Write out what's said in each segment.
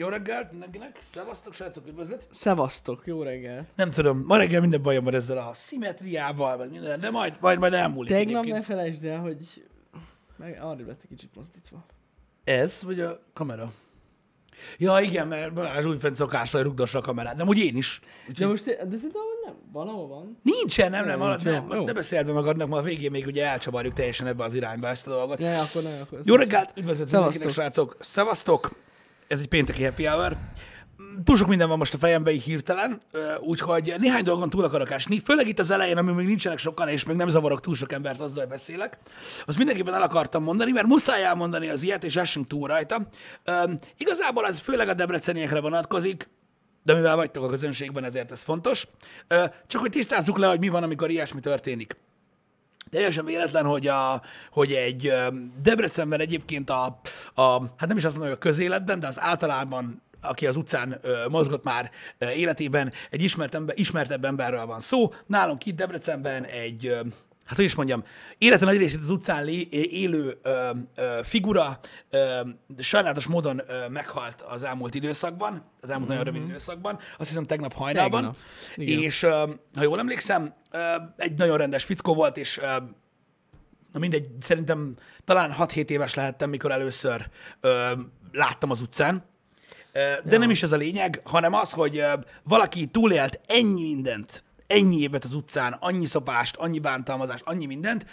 Jó reggelt mindenkinek. Szevasztok, srácok, üdvözlet. Szevasztok, jó reggel. Nem tudom, ma reggel minden bajom van ezzel a szimmetriával, meg minden, de majd, majd, majd elmúlik Tegnap ne egyébként. felejtsd el, hogy meg arra lett egy kicsit mozdítva. Ez, vagy a kamera? Ja, igen, mert Balázs újfent szokásra rugdossa a kamerát. De úgy én is. De most, de szerintem hogy nem, van, ahol van. Nincsen, nem, nem, Nem, nem, nincs, nem, nem jó. ne beszéld be magadnak, ma a végén még ugye elcsavarjuk teljesen ebbe az irányba ezt a dolgot. Ne, akkor ne, akkor... Jó reggelt, üdvözlet Szevasztok. mindenkinek, srácok! Szevasztok! Ez egy pénteki happy hour. Túl sok minden van most a fejembe így hirtelen, úgyhogy néhány dolgon túl akarok esni, főleg itt az elején, ami még nincsenek sokan, és még nem zavarok túl sok embert azzal, beszélek. Azt mindenképpen el akartam mondani, mert muszáj elmondani az ilyet, és essünk túl rajta. Ö, igazából ez főleg a debreceniekre vonatkozik, de mivel vagytok a közönségben, ezért ez fontos. Ö, csak hogy tisztázzuk le, hogy mi van, amikor ilyesmi történik. Teljesen véletlen, hogy, a, hogy egy Debrecenben egyébként a, a, hát nem is azt mondom, hogy a közéletben, de az általában, aki az utcán mozgott már életében, egy ismert ember, ismertebb emberről van szó. Nálunk itt Debrecenben egy, ö, hát hogy is mondjam, élete nagy részét az utcán lé, élő ö, ö, figura ö, sajnálatos módon ö, meghalt az elmúlt időszakban, az elmúlt nagyon rövid időszakban, azt hiszem tegnap hajnalban. Tegnap. Igen. És ö, ha jól emlékszem, ö, egy nagyon rendes fickó volt, és ö, na mindegy, szerintem talán 6-7 éves lehettem, mikor először ö, láttam az utcán. De ja. nem is ez a lényeg, hanem az, hogy valaki túlélt ennyi mindent, ennyi évet az utcán, annyi szopást, annyi bántalmazást, annyi mindent,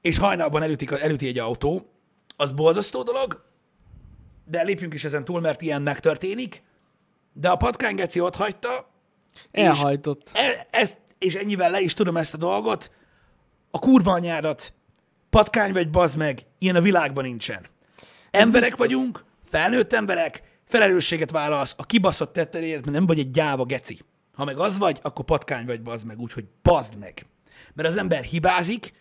és hajnalban elütik, elüti egy autó, az borzasztó dolog, de lépjünk is ezen túl, mert ilyen megtörténik, de a patkánygeci ott hagyta, Elhajtott. e, ezt, és ennyivel le is tudom ezt a dolgot, a kurva anyádat, patkány vagy bazd meg, ilyen a világban nincsen. Emberek biztos. vagyunk, felnőtt emberek, felelősséget vállalsz a kibaszott tetteréért, mert nem vagy egy gyáva geci. Ha meg az vagy, akkor patkány vagy bazd meg, úgyhogy bazd meg. Mert az ember hibázik,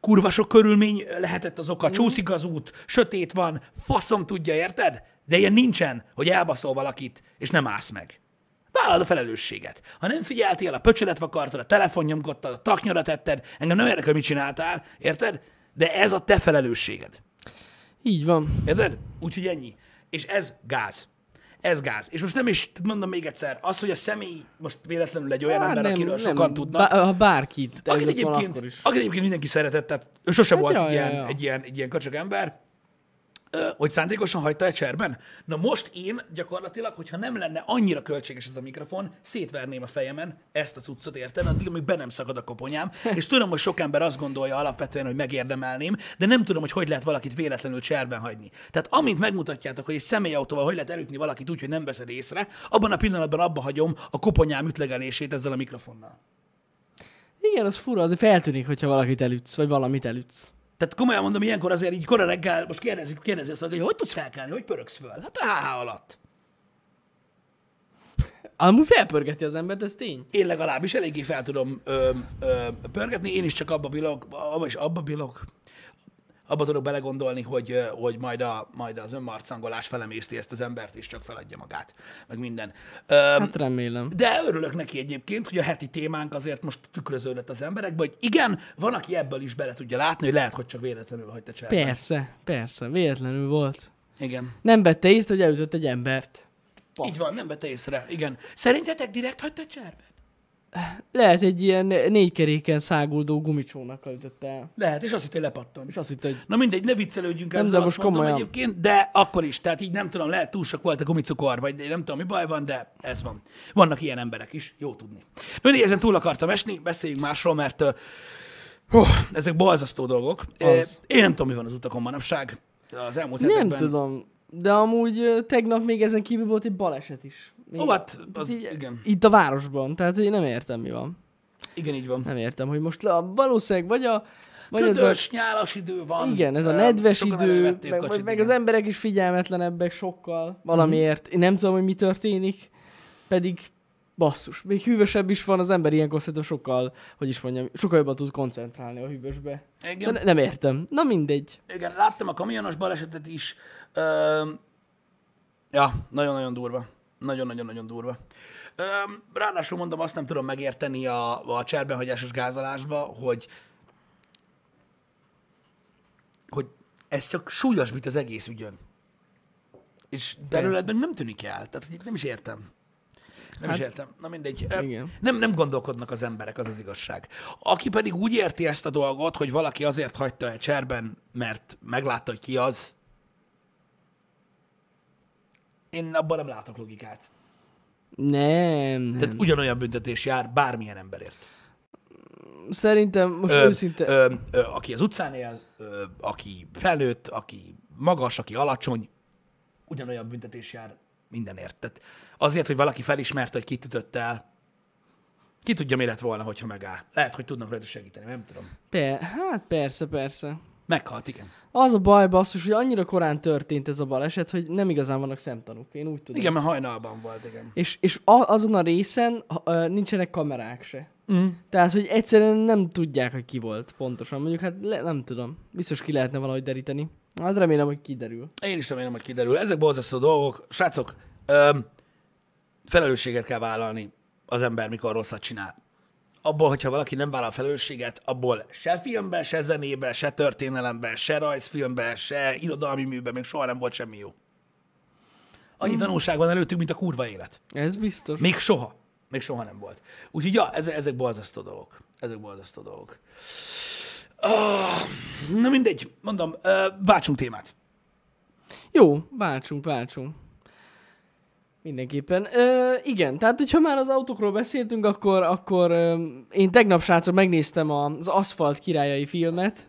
kurva sok körülmény lehetett az oka, csúszik az út, sötét van, faszom tudja, érted? De ilyen nincsen, hogy elbaszol valakit, és nem állsz meg. Vállalod a felelősséget. Ha nem figyeltél, a pöcsödet vakartad, a telefon nyomkodtad, a taknyra tetted, engem nem érdekel, mit csináltál, érted? De ez a te felelősséged. Így van. Érted? Úgyhogy ennyi. És ez gáz. Ez gáz. És most nem is, mondom még egyszer, az, hogy a személy most véletlenül egy olyan Hát ember, akiről sokan tudnak, Bá- ha bárki akit egyébként, akkor is. akit egyébként mindenki szeretett, tehát ő sose Hát volt ja, egy, ja, ilyen, ja. egy, ilyen, egy ilyen köcsög ember, hogy szándékosan hagyta egy cserben. Na most én gyakorlatilag, hogyha nem lenne annyira költséges ez a mikrofon, szétverném a fejemen ezt a cuccot, érted? Addig, amíg be nem szakad a koponyám, és tudom, hogy sok ember azt gondolja alapvetően, hogy megérdemelném, de nem tudom, hogy hogy lehet valakit véletlenül cserben hagyni. Tehát amint megmutatjátok, hogy egy személyautóval hogy lehet elütni valakit úgy, hogy nem veszed észre, abban a pillanatban abba hagyom a koponyám ütlegelését ezzel a mikrofonnal. Igen, az fura, azért feltűnik, hogyha valakit elütsz, vagy valamit elütsz. Tehát komolyan mondom, ilyenkor azért így kora reggel, most kérdezik, kérdezi azt, hogy hogy tudsz felkelni, hogy pörögsz föl? Hát a HH alatt. Amúgy felpörgeti az embert, ez tény. Én legalábbis eléggé fel tudom ö, ö, pörgetni, én is csak abba bilok, abba is abba bilok, abba tudok belegondolni, hogy, hogy majd, a, majd az önmarcangolás felemészti ezt az embert, és csak feladja magát, meg minden. Ö, Hát remélem. de örülök neki egyébként, hogy a heti témánk azért most tükröződött az emberekbe, hogy igen, van, aki ebből is bele tudja látni, hogy lehet, hogy csak véletlenül hagyta cserben. Persze, persze, véletlenül volt. Igen. Nem vette észre, hogy elütött egy embert. Így van, nem vette észre. Igen. Szerintetek direkt hagyta cserben? Lehet egy ilyen négy keréken száguldó gumicsónakkal ütött el. Lehet, és azt hitt, hogy lepattant. És azt hitt, hogy Na mindegy, ne viccelődjünk Nem, ezzel, de most komolyan. egyébként, de akkor is, tehát így nem tudom, lehet túl sok volt a gumicukor, vagy nem tudom, mi baj van, de ez van. Vannak ilyen emberek is, jó tudni. Mindig ezen túl akartam esni, beszéljünk másról, mert hú, ezek balzasztó dolgok. Az. Én nem tudom, mi van az utakon manapság. Az elmúlt nem hetekben. tudom. De amúgy tegnap még ezen kívül volt egy baleset is. Ó, hát, az, így, igen. Itt a városban, tehát én nem értem, mi van. Igen, így van. Nem értem, hogy most le, valószínűleg vagy a... Vagy ez a, Ködös, nyálas idő van. igen, ez a nedves sokan idő, meg, kocsit, meg, az emberek is figyelmetlenebbek sokkal valamiért. Én nem tudom, hogy mi történik, pedig basszus. Még hűvösebb is van, az ember ilyenkor szerintem sokkal, hogy is mondjam, sokkal jobban tud koncentrálni a hűvösbe. De Igen. ne, nem értem. Na mindegy. Igen, láttam a kamionos balesetet is. Ö, ja, nagyon-nagyon durva. Nagyon-nagyon-nagyon durva. Ráadásul mondom, azt nem tudom megérteni a, a cserbenhagyásos gázolásba, hogy hogy ez csak súlyosbít az egész ügyön. És belőled meg nem tűnik el. Tehát hogy nem is értem. Nem hát, is értem. Na mindegy. Igen. Nem, nem gondolkodnak az emberek, az az igazság. Aki pedig úgy érti ezt a dolgot, hogy valaki azért hagyta egy cserben, mert meglátta, hogy ki az, én abban nem látok logikát. Nem, nem. Tehát ugyanolyan büntetés jár bármilyen emberért. Szerintem most Ö, őszinte... ö, ö, aki az utcán él, ö, aki felnőtt, aki magas, aki alacsony, ugyanolyan büntetés jár mindenért. Tehát azért, hogy valaki felismerte, hogy kit ütött el, ki tudja, mi lett volna, hogyha megáll. Lehet, hogy tudnak rajta segíteni, nem tudom. Per, hát persze, persze. Meghalt, igen. Az a baj, basszus, hogy annyira korán történt ez a baleset, hogy nem igazán vannak szemtanúk. Én úgy tudom. Igen, mert hajnalban volt, igen. És, és a, azon a részen uh, nincsenek kamerák se. Mm. Tehát, hogy egyszerűen nem tudják, hogy ki volt pontosan. Mondjuk, hát le, nem tudom. Biztos ki lehetne valahogy deríteni. Hát remélem, hogy kiderül. Én is remélem, hogy kiderül. Ezek borzasztó dolgok. Srácok, öm, felelősséget kell vállalni az ember, mikor rosszat csinál. Abból, hogyha valaki nem vállal felelősséget, abból se filmben, se zenében, se történelemben, se rajzfilmben, se irodalmi műben még soha nem volt semmi jó. Annyi tanulság van előttünk, mint a kurva élet. Ez biztos. Még soha. Még soha nem volt. Úgyhogy ja, ezek, ezek borzasztó dolgok. Ezek borzasztó dolgok. Ah, na mindegy, mondom, váltsunk témát. Jó, váltsunk, váltsunk. Mindenképpen. Ö, igen, tehát hogyha már az autókról beszéltünk, akkor, akkor ö, én tegnap, srácok, megnéztem az Aszfalt királyai filmet.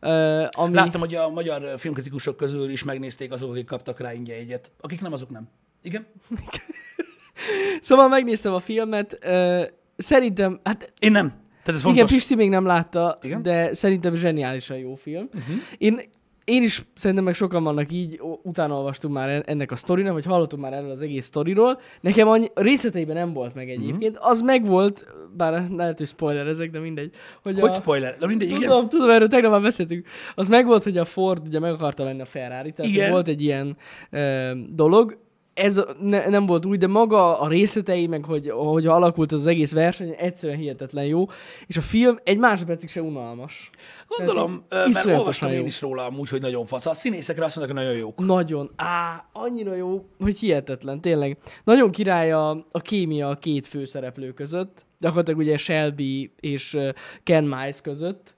Ö, ami... Láttam, hogy a magyar filmkritikusok közül is megnézték azok, akik kaptak rá ingyen egyet. Akik nem, azok nem. Igen? Szóval megnéztem a filmet. Ö, szerintem, hát Én nem. Tehát ez Igen, fontos. Pisti még nem látta, Igen? de szerintem zseniálisan jó film. Uh-huh. Én, én is szerintem meg sokan vannak így, utána olvastunk már en- ennek a sztorinak, vagy hallottunk már erről az egész sztoriról. Nekem annyi, részleteiben nem volt meg egyébként. Uh-huh. Az meg volt, bár lehet, hogy spoiler ezek, de mindegy. Hogy, Hogy a, spoiler? Na mindegy, igen. Tudom, tudom, erről tegnap már beszéltünk. Az meg volt, hogy a Ford ugye meg akarta venni a ferrari tehát Igen. volt egy ilyen ö, dolog. Ez ne, nem volt új, de maga a részletei, meg hogy, hogy alakult az egész verseny, egyszerűen hihetetlen jó. És a film egy másodpercig se unalmas. Gondolom, ö, mert olvastam én jó. is róla amúgy, hogy nagyon fasz. A színészekre azt mondják, hogy nagyon jók. Nagyon. Á, annyira jó, hogy hihetetlen, tényleg. Nagyon király a, a kémia a két főszereplő között. Gyakorlatilag ugye Shelby és Ken Miles között.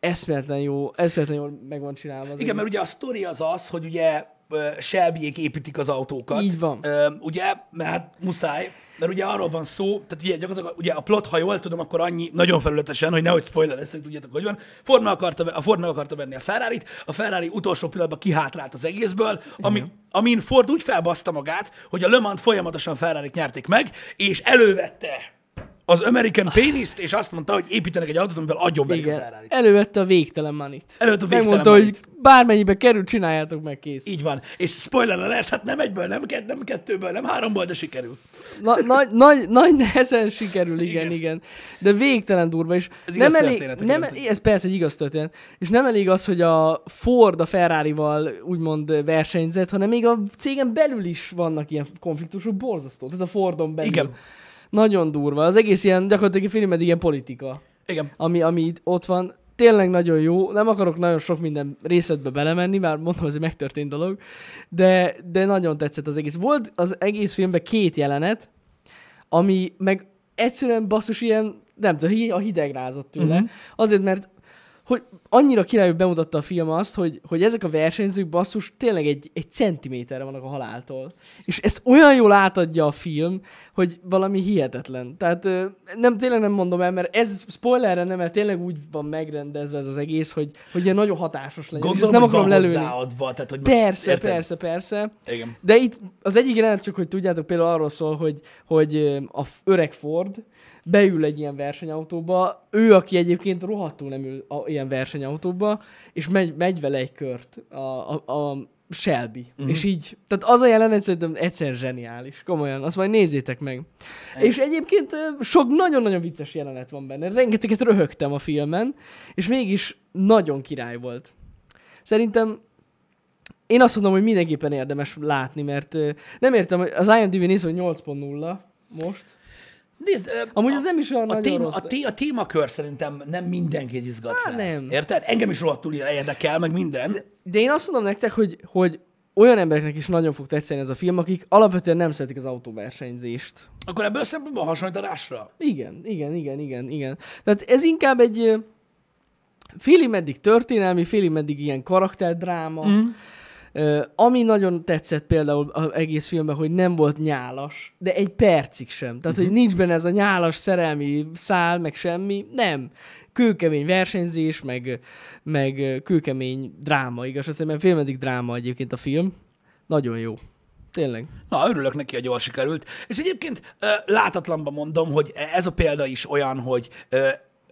Eszméletlen jó, eszméletlen jól meg van csinálva. Az Igen, mert ugye a sztori az az, hogy ugye Shelbyék építik az autókat. Így van. Ugye, mert hát muszáj, mert ugye arról van szó, tehát ugye gyakorlatilag ugye a plot, ha jól tudom, akkor annyi, nagyon felületesen, hogy nehogy spoiler lesz, hogy tudjátok, hogy van. Ford meg akarta, a Ford akarta venni a ferrari a Ferrari utolsó pillanatban kihátrált az egészből, ami, amin Ford úgy felbaszta magát, hogy a Le Mans folyamatosan ferrari nyerték meg, és elővette az American Penis-t, és azt mondta, hogy építenek egy autót, amivel agyon verik a ferrari elővette a végtelen manit. Elővette a végtelen Megmondta, moneyt. hogy bármennyibe kerül, csináljátok meg, kész. Így van. És spoiler alert, hát nem egyből, nem, kett, nem kettőből, nem háromból, de sikerül. Na, nagy, nagy, nagy nehezen sikerül, igen, Igen. igen. De végtelen durva, és Ez nem elég, nem, ez persze egy igaz történet, és nem elég az, hogy a Ford a Ferrari-val úgymond versenyzett, hanem még a cégen belül is vannak ilyen konfliktusok, borzasztó, tehát a Fordon belül. Igen. Nagyon durva. Az egész ilyen, gyakorlatilag a film egy ilyen politika, Igen. ami, ami itt ott van. Tényleg nagyon jó. Nem akarok nagyon sok minden részletbe belemenni, már mondom, ez egy megtörtént dolog, de, de nagyon tetszett az egész. Volt az egész filmben két jelenet, ami meg egyszerűen basszus ilyen, nem tudom, a hideg rázott tőle. Uh-huh. Azért, mert hogy annyira királyú bemutatta a film azt, hogy, hogy ezek a versenyzők basszus tényleg egy, egy centiméterre vannak a haláltól. És ezt olyan jól átadja a film, hogy valami hihetetlen. Tehát nem, tényleg nem mondom el, mert ez spoilerre nem, mert tényleg úgy van megrendezve ez az egész, hogy, hogy ilyen nagyon hatásos legyen. és Gondolom, ezt nem akarom lelőni. hozzáadva, tehát hogy Persze, érted? persze, persze. Igen. De itt az egyik jelenet csak, hogy tudjátok, például arról szól, hogy, hogy a öreg Ford beül egy ilyen versenyautóba, ő, aki egyébként rohadtul nem ül a, ilyen versenyautóba, és megy, megy vele egy kört a, a, a Shelby. Uh-huh. És így, tehát az a jelenet szerintem egyszer zseniális. Komolyan, azt majd nézzétek meg. És egyébként sok nagyon-nagyon vicces jelenet van benne. Rengeteget röhögtem a filmen, és mégis nagyon király volt. Szerintem én azt mondom, hogy mindenképpen érdemes látni, mert nem értem, hogy az IMDb néz, hogy 8.0 most. Nézd, Amúgy a, ez nem is olyan a, téma, rossz. a, té, a témakör szerintem nem mindenkit izgat Há, fel. nem. Érted? Engem is rohadtul érdekel, meg minden. De én azt mondom nektek, hogy, hogy olyan embereknek is nagyon fog tetszeni ez a film, akik alapvetően nem szeretik az autóversenyzést. Akkor ebből a szempontból hasonlításra? Igen, igen, igen, igen, igen. Tehát ez inkább egy félig meddig történelmi, félig meddig ilyen karakterdráma, Mm. Ami nagyon tetszett például az egész filmben, hogy nem volt nyálas, de egy percig sem. Tehát, hogy nincs benne ez a nyálas szerelmi szál, meg semmi. Nem. Kőkemény versenyzés, meg, meg kőkemény dráma, igaz? Azt hiszem, filmedik dráma egyébként a film. Nagyon jó. Tényleg. Na, örülök neki, hogy jól sikerült. És egyébként látatlanban mondom, hogy ez a példa is olyan, hogy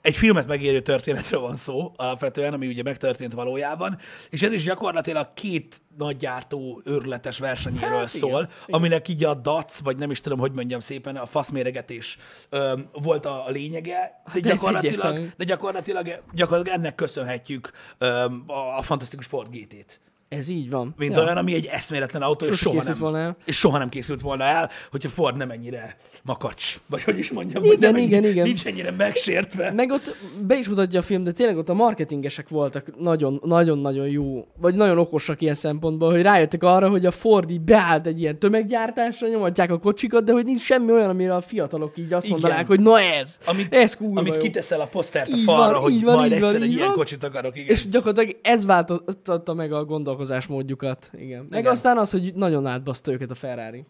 egy filmet megérő történetről van szó, alapvetően, ami ugye megtörtént valójában, és ez is gyakorlatilag két nagygyártó őrületes versenyéről Hát hát, igen, szól, igen. aminek így a DAC, vagy nem is tudom, hogy mondjam szépen, a faszméregetés ö, volt a, a lényege, de Hát gyakorlatilag, de gyakorlatilag, gyakorlatilag ennek köszönhetjük ö, a, a fantasztikus Ford GT-t. Ez így van. Mint ja. olyan, ami egy eszméletlen autó, és soha, nem, volna el. és soha nem készült volna el, hogyha Ford nem ennyire makacs. Vagy hogy is mondjam, Igen, hogy nem igen, ennyi, igen. nincs ennyire megsértve. Meg ott be is mutatja a film, de tényleg ott a marketingesek voltak nagyon- nagyon-nagyon jó, vagy nagyon okosak ilyen szempontból, hogy rájöttek arra, hogy a Ford így beállt egy ilyen tömeggyártásra, nyomatják a kocsikat, de hogy nincs semmi olyan, amire a fiatalok így azt Igen. mondanák, hogy na ez, Amit, ez kurva amit jó. kiteszel a posztert a falra, van, hogy van, majd így van, egyszer egy ilyen van. kocsit akarok, igen. És gyakorlatilag ez változtatta meg a gondolkozásmódjukat. Igen. Meg Igen. aztán az, hogy nagyon átbaszta őket a Ferrari.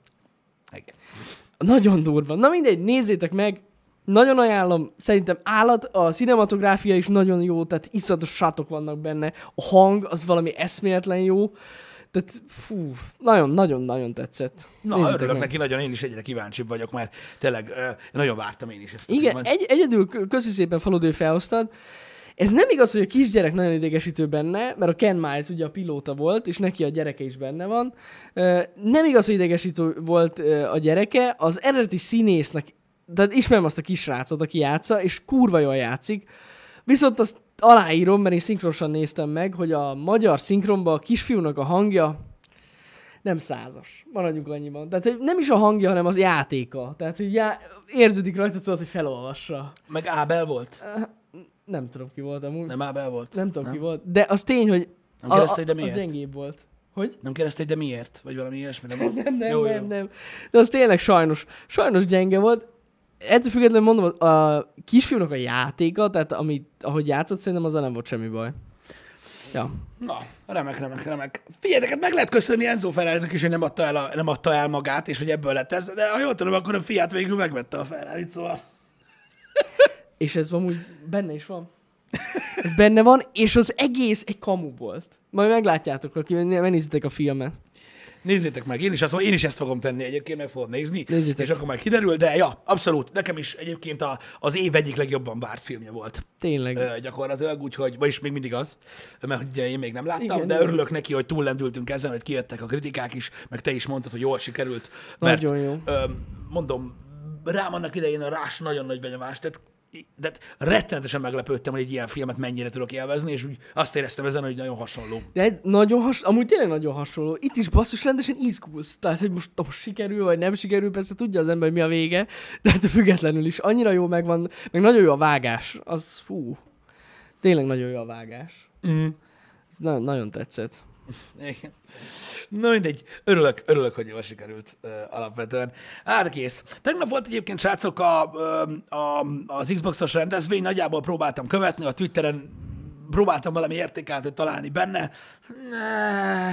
igen. Nagyon durva. Na mindegy, nézzétek meg. Nagyon ajánlom. Szerintem állat, a cinematográfia is nagyon jó, tehát iszatos sátok vannak benne. A hang az valami eszméletlen jó. Tehát fú, nagyon-nagyon-nagyon tetszett. Na, Nézzétek örülök meg. neki, nagyon én is egyre kíváncsibb vagyok, mert tényleg nagyon vártam én is ezt Igen, egy, egyedül kö- köszi szépen hogy felhoztad. Ez nem igaz, hogy a kisgyerek nagyon idegesítő benne, mert a Ken Miles ugye a pilóta volt, és neki a gyereke is benne van. Nem igaz, hogy idegesítő volt a gyereke, az eredeti színésznek, tehát ismerem azt a kisrácot, aki játsza, és kurva jól játszik. Viszont azt aláírom, mert én szinkronosan néztem meg, hogy a magyar szinkronban a kisfiúnak a hangja nem százas. Maradjunk annyiban. Tehát nem is a hangja, hanem az játéka. Tehát, hogy já... érződik rajta, tudod, hogy felolvassa. Meg Ábel volt? Nem tudom, ki volt amúgy. Nem, Ábel volt? nem tudom, nem? ki volt. De az tény, hogy Nem kérdezte, de az miért? gyengébb volt. Hogy? Nem kérdezte, hogy de miért? Vagy valami ilyesmi? Nem, Nem, nem, jó, nem, jó. nem. De az tényleg sajnos, sajnos gyenge volt. Ettől függetlenül mondom, a kisfiúnak a játéka, tehát amit, ahogy játszott, szerintem azzal nem volt semmi baj. Ja. Na, remek, remek, remek. Figyeljetek, hát meg lehet köszönni Enzo ferrari is, hogy nem adta, el a, nem adta el magát, és hogy ebből lett ez, de ha jól tudom, akkor a fiát végül megvette a ferrari szóval. És ez amúgy benne is van. Ez benne van, és az egész egy kamu volt. Majd meglátjátok, aki megnézitek a filmet. Nézzétek meg, én is, azt, én is ezt fogom tenni egyébként, meg fogom nézni, Nézzétek. és akkor majd kiderül, de ja, abszolút, nekem is egyébként a, az év egyik legjobban várt filmje volt Tényleg. ö, gyakorlatilag, úgyhogy, vagyis még mindig az, mert ugye én még nem láttam, Igen, de igen. örülök neki, hogy túllendültünk ezen, hogy kijöttek a kritikák is, meg te is mondtad, hogy jól sikerült, mert Nagyon jó. Ö, mondom, rám annak idején a rás nagyon nagy benyomást, tehát de rettenetesen meglepődtem, hogy egy ilyen filmet mennyire tudok élvezni, és úgy azt éreztem ezen, hogy nagyon hasonló. De nagyon has, amúgy tényleg nagyon hasonló. Itt is basszus rendesen izgulsz. Tehát, hogy most, most sikerül, vagy nem sikerül, persze tudja az ember, mi a vége, de hát függetlenül is annyira jó megvan, meg nagyon jó a vágás. Az, fú, tényleg nagyon jó a vágás. Mm. Ez nagyon, nagyon tetszett. Igen. Na mindegy, örülök, örülök, hogy jól sikerült uh, alapvetően. Hát kész. Tegnap volt egyébként, srácok, a, a, az Xbox-os rendezvény, nagyjából próbáltam követni, a Twitteren próbáltam valami értékeltet találni benne. Ne,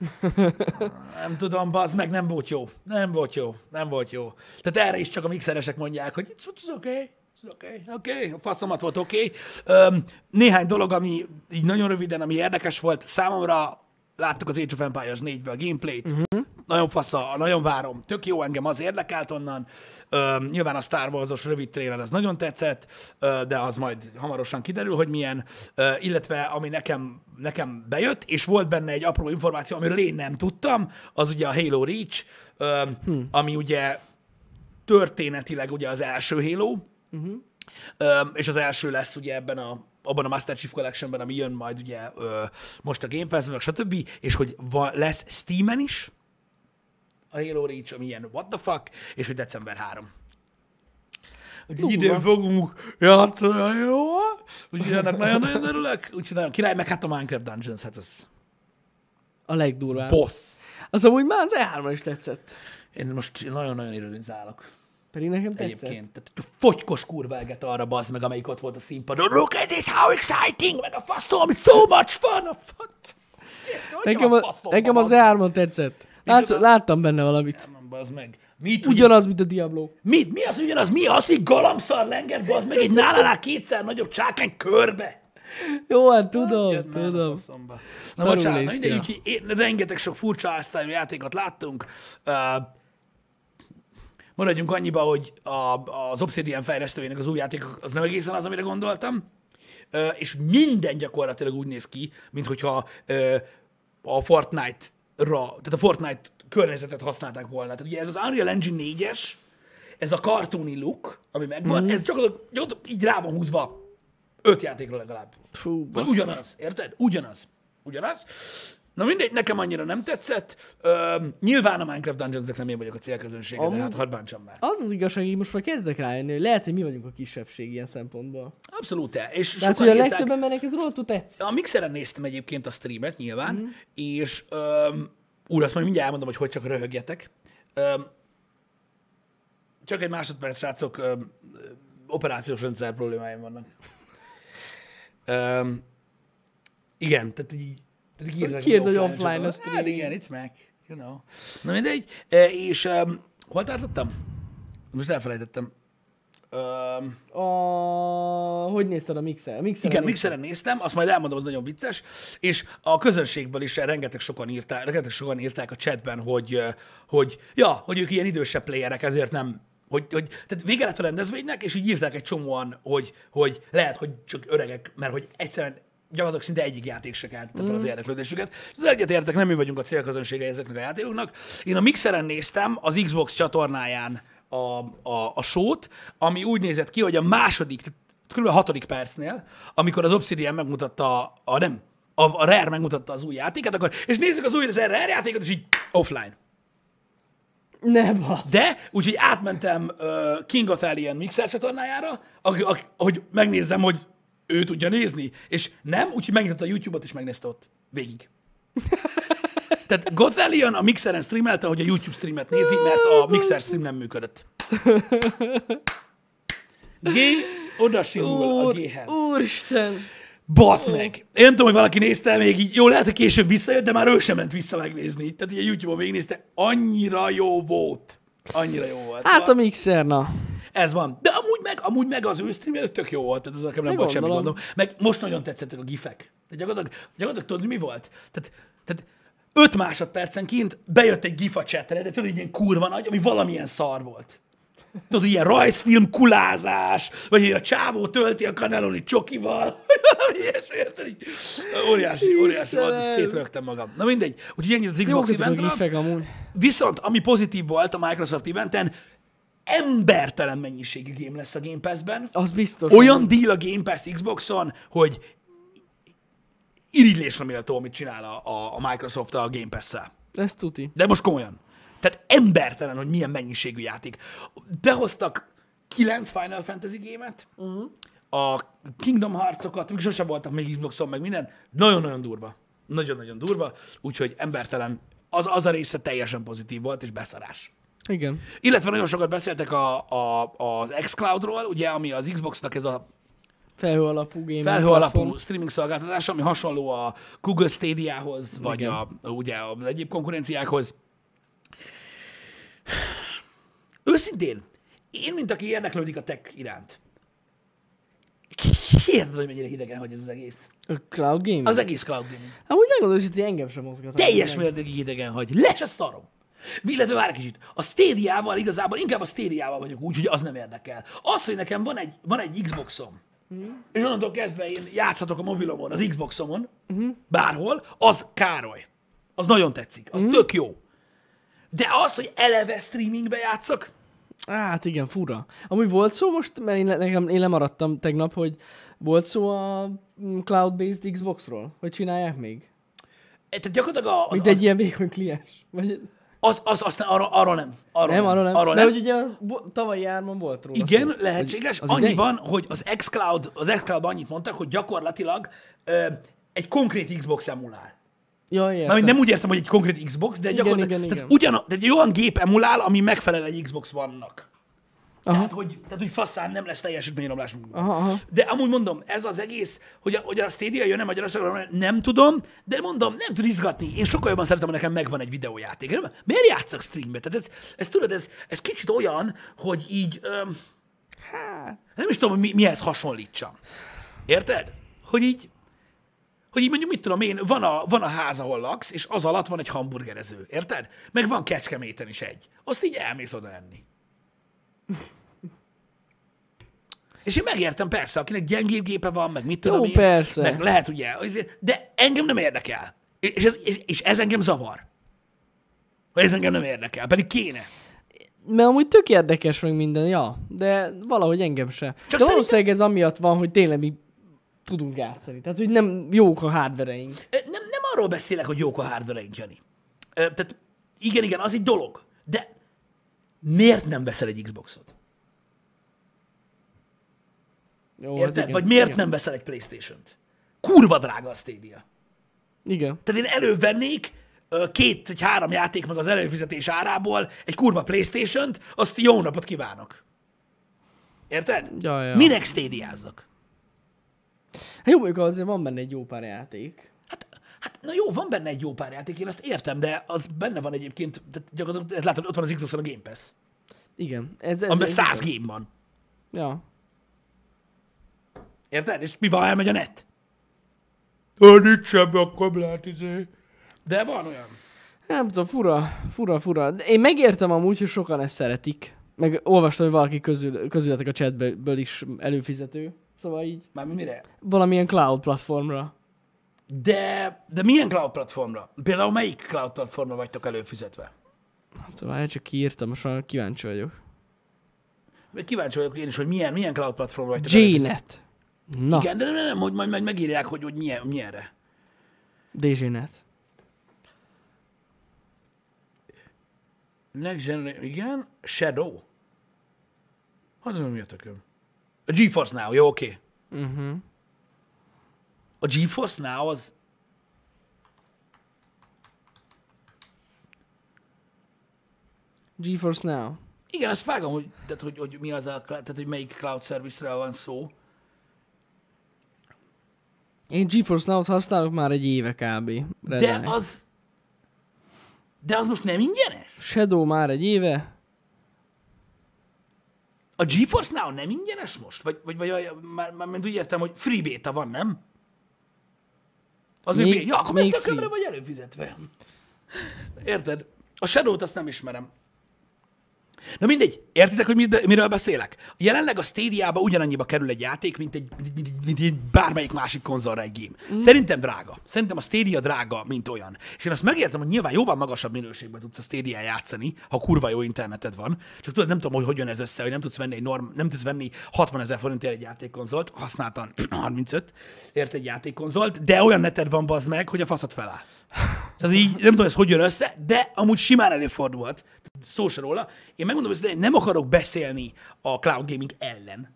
nem tudom, bazd meg, nem volt jó. Nem volt jó, nem volt jó. Tehát erre is csak a mixeresek mondják, hogy it's, it's okay, okay, okay, a faszomat volt oké. Okay. Néhány dolog, ami így nagyon röviden, ami érdekes volt számomra, láttuk az Age of Empires 4-ben a gameplayt, uh-huh. nagyon fasza, nagyon várom, tök jó, engem az érdekelt onnan. Öm, nyilván a Star Wars-os rövid trailer az nagyon tetszett, ö, de az majd hamarosan kiderül, hogy milyen, ö, illetve ami nekem, nekem bejött, és volt benne egy apró információ, amiről én nem tudtam, az ugye a Halo Reach, öm, hmm. ami ugye történetileg ugye az első Halo, uh-huh. Öm, és az első lesz ugye ebben a abban a Master Chief Collectionben, ami jön majd ugye ö, most a Game Pass-ben, stb., és hogy va, lesz Steam-en is a Halo Reach, ami ilyen what the fuck, és hogy december 3. Úgyhogy Durva. idén fogunk játszani, jó? Úgyhogy ennek nagyon-nagyon örülök. Úgyhogy nagyon király, meg hát a Minecraft Dungeons, hát az A legdurvább. Boss. Az amúgy már az E3 is tetszett. Én most nagyon-nagyon ironizálok. Pedig nekem tetszett. Egyébként. Tehát fogykos kurvelget arra bazd meg, amelyik ott volt a színpadon. Look at this, how exciting! Meg a faszom, so much fun! A fasz. Nekem, a, nekem az E3-on tetszett. Látsz, láttam benne valamit. Nem, bazd meg. Mit, ugyan... Ugyanaz, mint a Diablo. mit, mi az ugyanaz? Mi az, hogy galambszar lenger, bazd meg egy nálánál kétszer nagyobb csákány körbe? Jó, hát tudom, a tudom. Na bocsánat, mindegy, rengeteg sok furcsa játékot láttunk. Uh, maradjunk annyiba, hogy a, az Obsidian fejlesztőjének az új játék az nem egészen az, amire gondoltam. Uh, és minden gyakorlatilag úgy néz ki, mint hogyha uh, a Fortnite-ra, tehát a Fortnite környezetet használták volna. Tehát ugye ez az Unreal Engine 4-es, ez a cartoony look, ami megvan, mm. ez gyakorlatilag, gyakorlatilag így rá van húzva öt játékra legalább. Fú, basszus. ugyanaz, érted? Ugyanaz. Ugyanaz. Na mindegy, nekem annyira nem tetszett. Ö, nyilván a Minecraft Dungeons-nek nem én vagyok a célközönsége, de Amúgy- hát hadd bántsam már. Az az igazság, hogy most már kezdek rájönni, hogy lehet, hogy mi vagyunk a kisebbség ilyen szempontból. Abszolút te. És Tehát, hogy a írták, legtöbb embernek ez rohadtul tetszik. a Mixeren néztem egyébként a streamet nyilván, mm. és öm, úr, azt majd mindjárt elmondom, hogy hogy csak röhögjetek. Öm, csak egy másodperc, srácok, öm, operációs rendszer problémáim vannak. Öm, igen, tehát így, írtak, Kiírd, hogy offline offline a stream. Hát igen, it's Mac, you know. Na mindegy, E, és um, hol tartottam? Most elfelejtettem. Um, A... Hogy nézted a mixer? A mixer igen, mixeren néztem, azt majd elmondom, az nagyon vicces, és a közönségből is rengeteg sokan írták, rengeteg sokan írták a chatben, hogy, ö, hogy ja, hogy ők ilyen idősebb playerek, ezért nem, hogy, hogy tehát vége lett a rendezvénynek, és így írták egy csomóan, hogy, hogy lehet, hogy csak öregek, mert hogy egyszerűen gyakorlatilag szinte egyik játék se keltette fel az érdeklődésüket. És az egyet értek, nem mi vagyunk a célközönsége ezeknek a játékoknak. Én a Mixeren néztem az Xbox csatornáján a, a, a sót, ami úgy nézett ki, hogy a második, kb. a hatodik percnél, amikor az Obsidian megmutatta a, a nem, a, a Rare megmutatta az új játékot, akkor, és nézzük az új az Rare játékot, és így offline. Ne ba. De, úgyhogy átmentem uh, King of Alien mixer csatornájára, aki, hogy megnézzem, hogy ő tudja nézni, és nem, úgyhogy megnyitotta a YouTube-ot, és megnézte ott végig. Tehát Gothalion a mixeren streamelte, hogy a YouTube streamet nézi, mert a mixer stream nem működött. G oda simul a G-hez. úristen. Basz meg! Én nem tudom, hogy valaki nézte még így, jó, lehet, hogy később visszajött, de már ő sem ment vissza megnézni. Tehát így a YouTube-on végignézte, annyira jó volt. Annyira jó volt. Hát a mixer, na. Ez van. De amúgy meg, amúgy meg az ő stream tök jó volt, tehát ez nekem nem volt semmi gondom. Meg most nagyon tetszettek a gifek. De gyakorlatilag, gyakorlatilag tudod, mi volt? Tehát, tehát öt másodpercenként bejött egy gif a chatre, de tudod, egy ilyen kurva nagy, ami valamilyen szar volt. Tudod, ilyen rajzfilm kulázás, vagy hogy a csávó tölti a kaneloni csokival, vagy ilyesmi, érted? Óriási, óriási volt, szétrögtem magam. Na mindegy, úgyhogy ennyit az Xbox eventről. Viszont, ami pozitív volt a Microsoft eventen, embertelen mennyiségű game lesz a Game Pass-ben. Az biztos. Olyan deal a Game Pass Xboxon, hogy irigylésre méltó, amit csinál a, a- a Microsoft a Game Pass-szel. Ez tuti. De most komolyan. Tehát embertelen, hogy milyen mennyiségű játék. Behoztak kilenc Final Fantasy gémet, uh-huh. a Kingdom Hearts-okat, amik sosem voltak még Xboxon, meg minden. Nagyon-nagyon durva. Nagyon-nagyon durva, úgyhogy embertelen. Az, az a része teljesen pozitív volt, és beszarás. Igen. Illetve nagyon sokat beszéltek a, a, az xCloud-ról, ugye, ami az Xboxnak ez a Felhő alapú felhő platform. alapú streaming szolgáltatás, ami hasonló a Google Stadia-hoz, vagy Igen. a, ugye az egyéb konkurenciákhoz. Őszintén, én, mint aki érdeklődik a tech iránt, Kérdez, hogy mennyire hidegen hagy ez az egész. A cloud gaming? Az egész cloud gaming. Amúgy megmondom, hogy engem sem mozgat. Teljes mértékig hidegen hagy. Le se szarom. Illetve várj kicsit. A Stadia-val igazából, inkább a Stadia-val vagyok úgy, hogy az nem érdekel. Az, hogy nekem van egy, van egy Xboxom, Hmm. és onnantól kezdve én játszhatok a mobilomon, az Xboxomon, Hmm. bárhol, az Károly. Az nagyon tetszik. Az tök jó. De az, hogy eleve streamingbe játszok, Hát igen, fura. Amúgy volt szó most, mert én, nekem, én lemaradtam tegnap, hogy volt szó a mm, cloud-based Xboxról, hogy csinálják még? tehát gyakorlatilag a- az, Mint az, egy ilyen vékony kliens. Vagy... az, az, az, arra, arra nem. Arra Nem, arról nem. De nem. hogy ugye a tavalyi jármon volt róla Igen, szó. lehetséges. Hogy az Annyi idei? van, hogy az xCloud, az xCloud annyit mondtak, hogy gyakorlatilag ö, egy konkrét Xbox emulál. Ja, értem. Mármint nem úgy értem, hogy egy konkrét Xbox, de Igen, gyakorlatilag igen, tehát igen. ugyan, de egy olyan gép emulál, ami megfelel egy Xbox vannak. Aha. Tehát hogy, tehát, hogy faszán nem lesz teljesítményromlás. Aha, aha. De amúgy mondom, ez az egész, hogy a, hogy a Stadia jön-e Magyarországon, nem tudom, de mondom, nem tud izgatni. Én sokkal jobban szeretem, ha nekem megvan egy videójáték. Nem, miért játszak streambe? Tehát ez, ez tudod, ez, ez kicsit olyan, hogy így, öm, Hát, nem is tudom, hogy mi, mihez hasonlítsam. Érted? Hogy így, hogy így mondjuk, mit tudom én, van a, van a ház, ahol laksz, és az alatt van egy hamburgerező. Érted? Meg van Kecskeméten is egy. Azt így elmész oda enni. És én megértem persze, akinek gyengébb gépe van, meg mit tudom Jó, én, persze. meg lehet ugye, de engem nem érdekel. És ez, és, és ez engem zavar. Hogy ez engem nem érdekel, pedig kéne. mert amúgy tök érdekes meg minden, ja, de valahogy engem se. de szerintem- valószínűleg ez amiatt van, hogy tényleg mi tudunk játszani. Tehát, hogy nem jók a hardvereink. Nem, nem arról beszélek, hogy jók a hardware Jani. Tehát igen, igen, az egy dolog. De miért nem veszel egy Xboxot? Jó, hát Érted? igen, Vagy miért igen. nem veszel egy Playstation-t? Kurva drága a Stadia. Igen. Tehát én elővennék két vagy három játék meg az előfizetés árából egy kurva Playstation-t, azt jó napot kívánok. Érted? Ja, ja. Minek Stadiázzak? Hát jó, mondjuk azért van benne egy jó pár játék. Hát, hát, na jó, van benne egy jó pár játék, én azt értem, de az benne van egyébként, tehát gyakorlatilag látod, ott van az Xboxon a Game Pass, Igen. Ez, ez, amiben ez, száz game van. Ja. Érted? És mi van, elmegy a net? Ha nincs semmi, akkor lehet izé. De van olyan. Nem tudom, fura, fura, fura. De én megértem amúgy, hogy sokan ezt szeretik. Meg olvastam, hogy valaki közül, közületek a chatből is előfizető. Szóval így Mármint mire? valamilyen cloud platformra. De, de milyen cloud platformra? Például melyik cloud platformra vagytok előfizetve? Szóval csak kiírtam, most már kíváncsi vagyok. Kíváncsi vagyok én is, hogy milyen, milyen cloud platformra vagytok előfizetve. JNet. Na, Igen, de nem, nem, nem, hogy majd, majd megírják, hogy, hogy milyen, milyenre. DJNet. Next Generation, igen. Shadow. Hát nem mi a tököm. A GeForce Now, jó, oké. Okay. Uh-huh. A GeForce Now az... GeForce Now. Igen, azt vágom, hogy, tehát, hogy, hogy mi az a, tehát, hogy melyik cloud service-ről van szó. Én GeForce Now-t használok már egy éve kb. Red De az... De az most nem ingyenes? Shadow már egy éve. A GeForce Now nem ingyenes most? Vagy, vagy, vagy már, már úgy értem, hogy free beta van, nem? Az még, még Ja, akkor még tökömre vagy előfizetve. Érted? A Shadow-t azt nem ismerem. Na mindegy, értitek, hogy mit- miről beszélek? Jelenleg a Stadia-ba ugyanannyiba kerül egy játék, mint egy, mint, mint, egy bármelyik másik konzolra egy game. Mm. Szerintem drága. Szerintem a Stadia drága, mint olyan. És én azt megértem, hogy nyilván jóval magasabb minőségben tudsz a Stadia játszani, ha kurva jó interneted van. Csak tudod, nem tudom, hogy hogy jön ez össze, hogy nem tudsz venni egy norm, nem tudsz venni 60 ezer forintért egy játékkonzolt, használtan 35, ért egy játékkonzolt, de olyan neted van bazd meg, hogy a faszat feláll. Tehát így nem tudom, ez hogy jön össze, de amúgy simán előfordulhat. Szó se róla. Én megmondom, hogy nem akarok beszélni a cloud gaming ellen.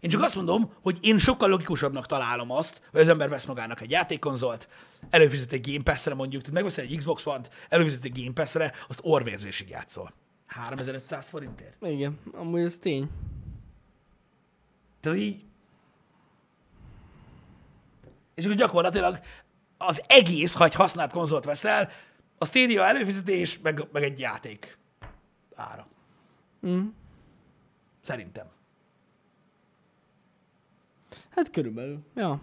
Én csak azt mondom, hogy én sokkal logikusabbnak találom azt, hogy az ember vesz magának egy játékkonzolt, előfizet egy Game Pass-re mondjuk, tehát megveszel egy Xbox One-t, előfizet egy Game Pass-re, azt orvérzésig játszol. 3500 forintért. Igen, amúgy ez tény. Tehát így... És akkor gyakorlatilag az egész, ha egy használt konzolt veszel, a Stadia előfizetés, meg, meg egy játék ára. Mm. Szerintem. Hát körülbelül. Ja.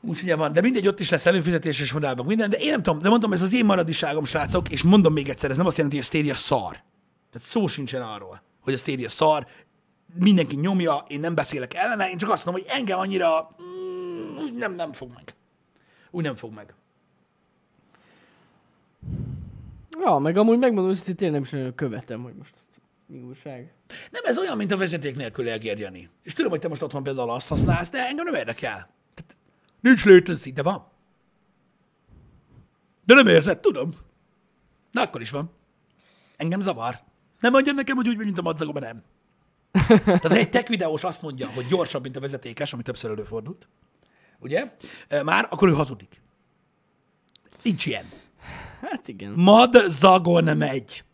Úgy ugye van, de mindegy, ott is lesz előfizetés és modellben minden, de én nem tudom, de mondom, ez az én maradiságom, srácok, és mondom még egyszer, ez nem azt jelenti, hogy a Stadia szar. Tehát szó sincsen arról, hogy a Stadia szar, mindenki nyomja, én nem beszélek ellene, én csak azt mondom, hogy engem annyira mm, nem, nem fog meg. Úgy nem fog meg. Ja, meg amúgy megmondom, hogy tényleg nem is nagyon követem, hogy most mi újság. Nem, ez olyan, mint a vezeték nélkül elgérjeni. És tudom, hogy te most otthon például azt használsz, de engem nem érdekel. Tehát, nincs latency, de van. De nem érzed, tudom. Na, akkor is van. Engem zavar. Nem mondja nekem, hogy úgy, mint a madzagom, nem. Tehát ha egy tech videós azt mondja, hogy gyorsabb, mint a vezetékes, ami többször előfordult, ugye, már, akkor ő hazudik. Nincs ilyen. Hát igen. Mad zagon megy.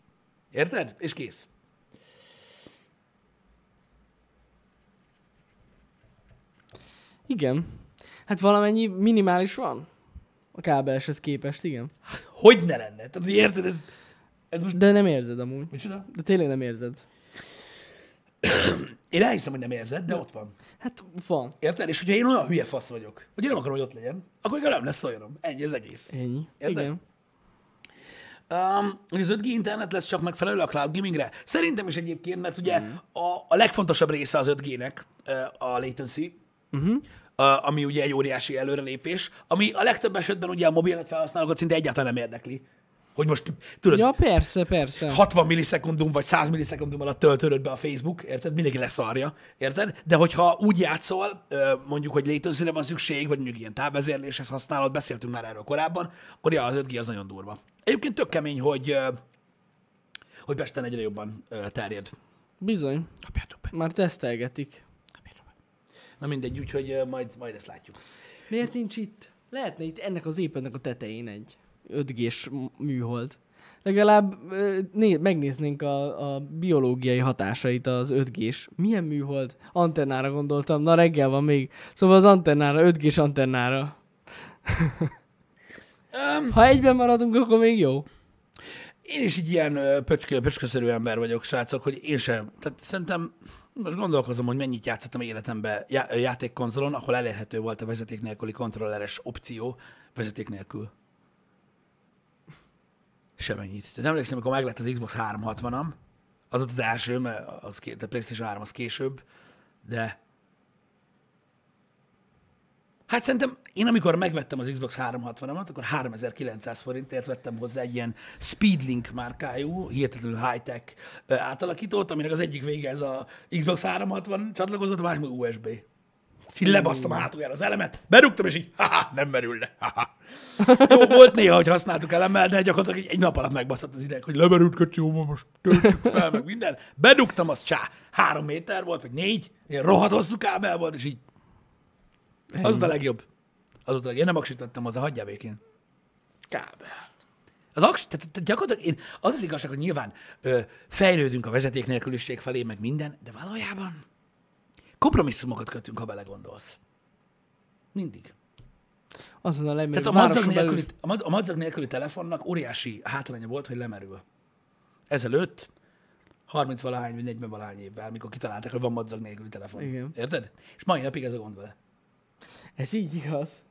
Érted? És kész. Igen. Hát valamennyi minimális van. A kábeleshez képest, igen. Hogy ne lenne? Tehát, hogy érted, ez, ez most... De nem érzed amúgy. Micsoda? De tényleg nem érzed. Én elhiszem, hogy nem érzed, de ott van. Hát van. Érted? És hogyha én olyan hülye fasz vagyok, hogy én nem akarom, hogy ott legyen, akkor nem lesz olyanom. Ennyi az egész. Ennyi. Érted? Igen. Um, hogy az 5G internet lesz csak megfelelő a cloud gamingre? Szerintem is egyébként, mert ugye mm. a, a legfontosabb része az 5G-nek uh, a latency, Uh-huh. uh, ami ugye egy óriási előrelépés, ami a legtöbb esetben ugye a mobilet felhasználókat szinte egyáltalán nem érdekli. Hogy most, tudod, Ja, persze, persze. 60 millisekundum vagy 100 millisekundum alatt töltődött be a Facebook, érted? Mindenki leszarja, érted? De hogyha úgy játszol, mondjuk, hogy latency van szükség, vagy mondjuk ilyen távvezérléshez használod, beszéltünk már erről korábban, akkor ja, az 5G az nagyon durva. Egyébként tök kemény, hogy, hogy Pesten egyre jobban terjed. Bizony. Kapjátok be. Már tesztelgetik. Kapjátok be. Na mindegy, úgyhogy majd, majd ezt látjuk. Miért nincs itt? Lehetne itt ennek az épületnek a tetején egy 5G-s m- műhold. Legalább né- megnéznénk a, a biológiai hatásait az 5G-s. Milyen műhold? Antennára gondoltam. Na reggel van még. Szóval az antennára, 5G-s antennára. Um, Ha egyben maradunk, akkor még jó. én is így ilyen pöcskö, pöcsköszerű ember vagyok, srácok, hogy én sem. Tehát szerintem most gondolkozom, hogy mennyit játszottam életemben já- játékkonzolon, ahol elérhető volt a vezeték nélküli kontrolleres opció vezeték nélkül. Semennyit. Tehát emlékszem, amikor meglett az Xbox 360-am, az ott az első, mert az, a PlayStation 3 az később, de Hát szerintem én amikor megvettem az Xbox 360-amat, akkor 3900 forintért vettem hozzá egy ilyen Speedlink márkájú, hihetetlenül high-tech átalakítót, aminek az egyik vége ez a Xbox 360 csatlakozott, a másik USB. És így lebasztam a hátuljára az elemet, berúgtam, és így, haha, nem merülne. Haha. Jó, volt néha, hogy használtuk elemmel, de gyakorlatilag egy, egy nap alatt megbaszott az ideg, hogy lemerült jó, most töltsük fel, meg minden. Bedugtam, az csá, három méter volt, vagy négy, ilyen rohadt hosszú kábel volt, és így az volt a legjobb. Az volt a legjobb. Én nem aksítottam hozzá, hagyjál békén. Kábel. Az aks, tehát, tehát gyakorlatilag én, az az igazság, hogy nyilván ö, fejlődünk a vezeték nélküliség felé, meg minden, de valójában kompromisszumokat kötünk, ha belegondolsz. Mindig. Azon a lemerül. Tehát a madzag, nélküli, a, mad- a madzag nélküli telefonnak óriási hátránya volt, hogy lemerül. Ezelőtt 30 valahány vagy 40 valahány évvel, mikor kitalálták, hogy van madzag nélküli telefon. Igen. Érted? És mai napig ez a gond vele. Ez így igaz.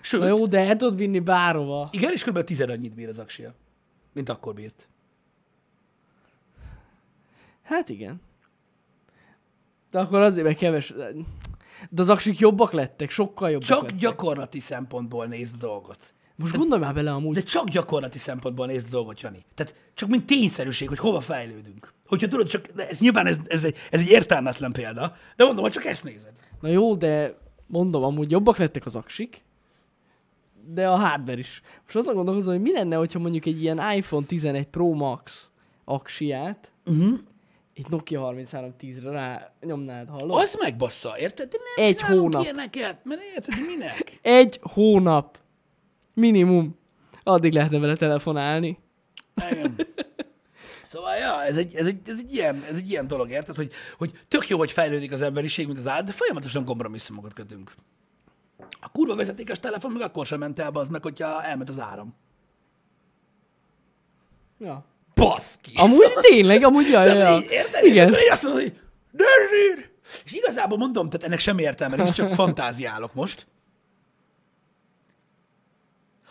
Sőt, Na jó, de el tudod vinni bárhova. Igen, és kb. 10 annyit bír az aksia, mint akkor bírt. Hát igen. De akkor azért, mert keves... De az aksik jobbak lettek, sokkal jobbak Csak lettek. gyakorlati szempontból nézd a dolgot. Most gondolj már bele amúgy. De csak gyakorlati szempontból nézd a dolgot, Jani. Tehát csak mint tényszerűség, hogy hova fejlődünk. Hogyha tudod, csak, ez nyilván ez, ez, egy, ez egy értelmetlen példa, de mondom, hogy csak ezt nézed. Na jó, de mondom, amúgy jobbak lettek az aksik, de a hardware is. Most azon gondolkozom, hogy mi lenne, hogyha mondjuk egy ilyen iPhone 11 Pro Max aksiát Uh-huh. Egy Nokia 3310-re rá nyomnád, hallod? Az megbassza, érted? De nem Egy hónap. ilyeneket, mert érted, minek? Egy hónap. Minimum. Addig lehetne vele telefonálni. Igen. Szóval, ja, ez egy, ez egy, ez egy, ilyen, ez egy ilyen dolog, érted? Hogy, hogy tök jó, hogy fejlődik az emberiség, mint az állat, de folyamatosan kompromisszumokat kötünk. A kurva vezetékes telefon meg akkor sem ment el, az meg, hogyha elment az áram. Ja. Baszki! Amúgy tényleg, amúgy jaj, Tehát ja. így, érted? És Igen. így azt mondod, hogy! És igazából mondom, tehát ennek sem értelme nincs, csak fantáziálok most.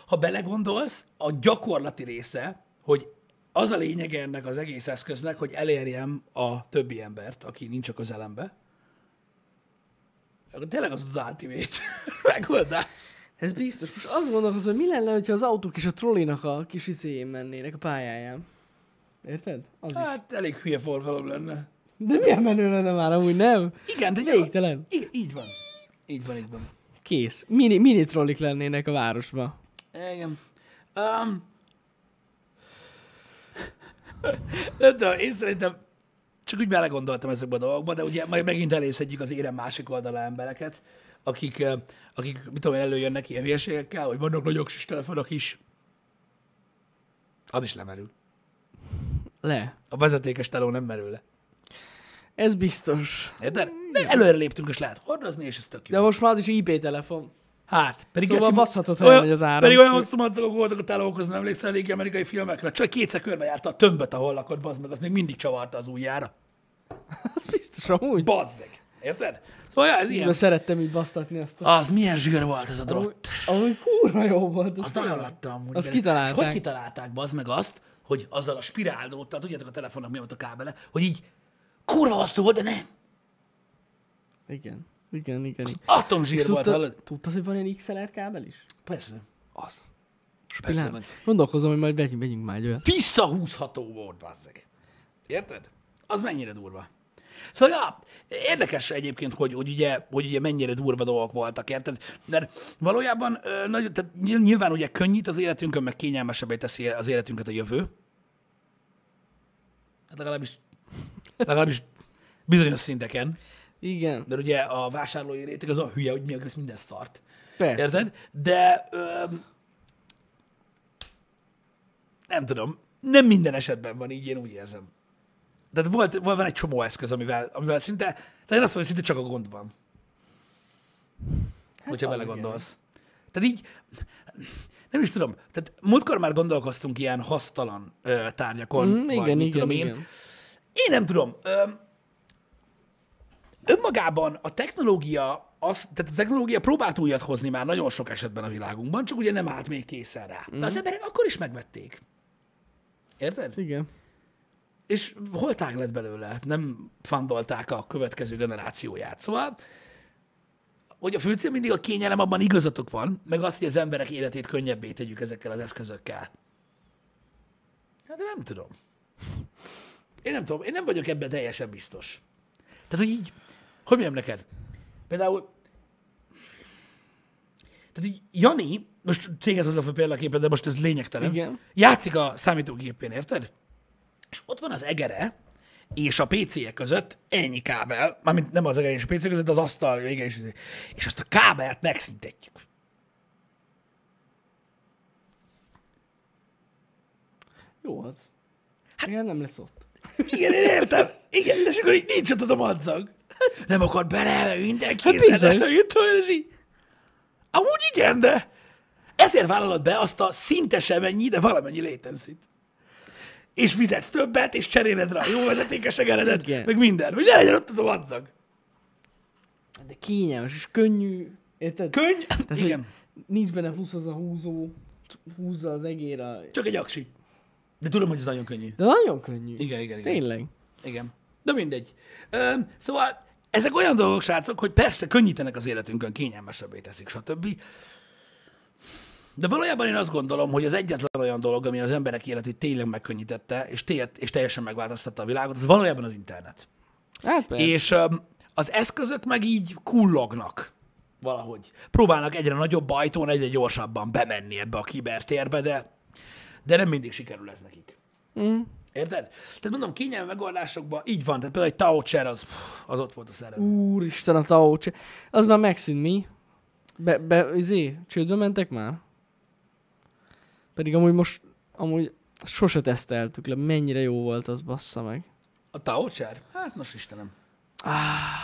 Ha belegondolsz, a gyakorlati része, hogy az a lényege ennek az egész eszköznek, hogy elérjem a többi embert, aki nincs a közelembe, akkor tényleg az az ultimate megoldás. Ez biztos. Most azt gondolkozom, hogy mi lenne, hogyha az autók is a trollinak a kis izéjén mennének a pályáján. Érted? Az is. Hát elég hülye forgalom lenne. De milyen menő lenne már amúgy, nem? Igen, de Végtelen. Igen, így van. Így van, így van. Kész. Mini, mini trollik lennének a városba. Igen. Um, de, de én szerintem csak úgy belegondoltam ezekbe a dolgokba, de ugye majd megint elészedjük az érem másik oldalá embereket. akik, akik mit tudom én, előjönnek ilyen hülyeségekkel, hogy vannak nagyok kis telefonok is. Az is lemerül. Le. A vezetékes teló nem merül le. Ez biztos. Érted? De előre léptünk, és lehet hordozni, és ez tök jó. De most már az is IP telefon. Hát, pedig Szóval geci- baszhatod, ha olyan- elmegy az áram. Pedig olyan hosszú madzagok voltak a telókhoz, nem emlékszel régi amerikai filmekre? Csak kétszer körbe járta a tömböt, ahol lakott, bazd meg, az még mindig csavarta az ujjára. Az biztos amúgy. Bazzeg. Érted? Szóval ja, ez De ilyen. szerettem így basztatni azt a... Az milyen zsír volt ez a drott. Amúgy kurva jó volt. Az Az nagyon adta amúgy. Azt kitalálták. És hogy kitalálták, bazd meg azt, hogy azzal a spiráldróttal, tudjátok a telefonnak mi volt a kábele, hogy így kurva hosszú volt, de nem. Igen. Igen, igen. igen. Atomzsír volt, tudtad, hallod? tudtad, hogy van ilyen XLR kábel is? Persze. Az. Persze Pilán. van. Gondolkozom, hogy majd vegyünk, vegyünk már egy olyat. Visszahúzható volt, bazzeg. Érted? Az mennyire durva. Szóval, ja, érdekes egyébként, hogy, hogy, ugye, hogy ugye mennyire durva dolgok voltak, érted? Mert valójában nagy, tehát nyil- nyilván ugye könnyít az életünkön, meg kényelmesebbé teszi az életünket a jövő. Hát legalábbis, legalábbis bizonyos szinteken. Igen. Mert ugye a vásárlói réteg az olyan hülye, hogy mi a minden szart. Persze. Érted? De ö, nem tudom, nem minden esetben van így, én úgy érzem. Tehát volt, volt van egy csomó eszköz, amivel, amivel szinte, tehát én azt mondom, hogy szinte csak a gond van. Hát hogyha belegondolsz. Tehát így, nem is tudom, tehát múltkor már gondolkoztunk ilyen hasztalan ö, tárgyakon, Mm, vagy igen, mit igen, tudom én. igen. Én nem tudom. Öm, önmagában a technológia, az, tehát a technológia próbált újat hozni már nagyon sok esetben a világunkban, csak ugye nem állt még készen rá. De az emberek akkor is megvették. Érted? Igen. És holtág lett belőle, nem fandolták a következő generációját. Szóval, hogy a főcél mindig a kényelem, abban igazatok van, meg az, hogy az emberek életét könnyebbé tegyük ezekkel az eszközökkel. Hát nem tudom. Én nem tudom, én nem vagyok ebben teljesen biztos. Tehát, hogy így, hogy mondjam neked? Például, tehát így Jani, most téged hozom fel példaképpen, de most ez lényegtelen. Igen. Játszik a számítógépén, érted? És ott van az egere, és a PC-je között ennyi kábel, mármint nem az egere és a PC között, az asztal vége is, és azt a kábelt megszüntetjük. Jó az. Hát, Igen, nem lesz ott. Igen, én értem. Igen, de és akkor így nincs ott az a madzag. Nem akar bele, mindenki Hát bizony. és így. Amúgy igen, de ezért vállalod be azt a szinte semennyi, de valamennyi latency És fizetsz többet, és cseréled rá a jó vezetékes egeredet, Igen. meg minden, hogy ne legyen ott az a madzag. De kényelmes és könnyű. Érted? Könny? Tehát, igen. nincs benne plusz az a húzó, húzza az egér a... Csak egy aksi. De tudom, hogy ez nagyon könnyű. De nagyon könnyű. Igen, igen, igen. Tényleg. Igen. De mindegy. Öm, szóval ezek olyan dolgok, srácok, hogy persze könnyítenek az életünkön, kényelmesebbé teszik, stb. De valójában én azt gondolom, hogy az egyetlen olyan dolog, ami az emberek életét tényleg megkönnyítette, és, té- és teljesen megváltoztatta a világot, az valójában az internet. Hát. És öm, az eszközök meg így kullognak valahogy. Próbálnak egyre nagyobb ajtón, egyre gyorsabban bemenni ebbe a kibertérbe, de, de nem mindig sikerül ez nekik. Mm. Érted? Tehát mondom, kényelmi megoldásokban így van. Tehát például egy Tao az, az ott volt a szerelem. Úristen, a Tao Az már megszűnt, mi? Be, be, izé, csődbe mentek már? Pedig amúgy most, amúgy sose teszteltük le, mennyire jó volt az, bassza meg. A Tao Chair? Hát most Istenem.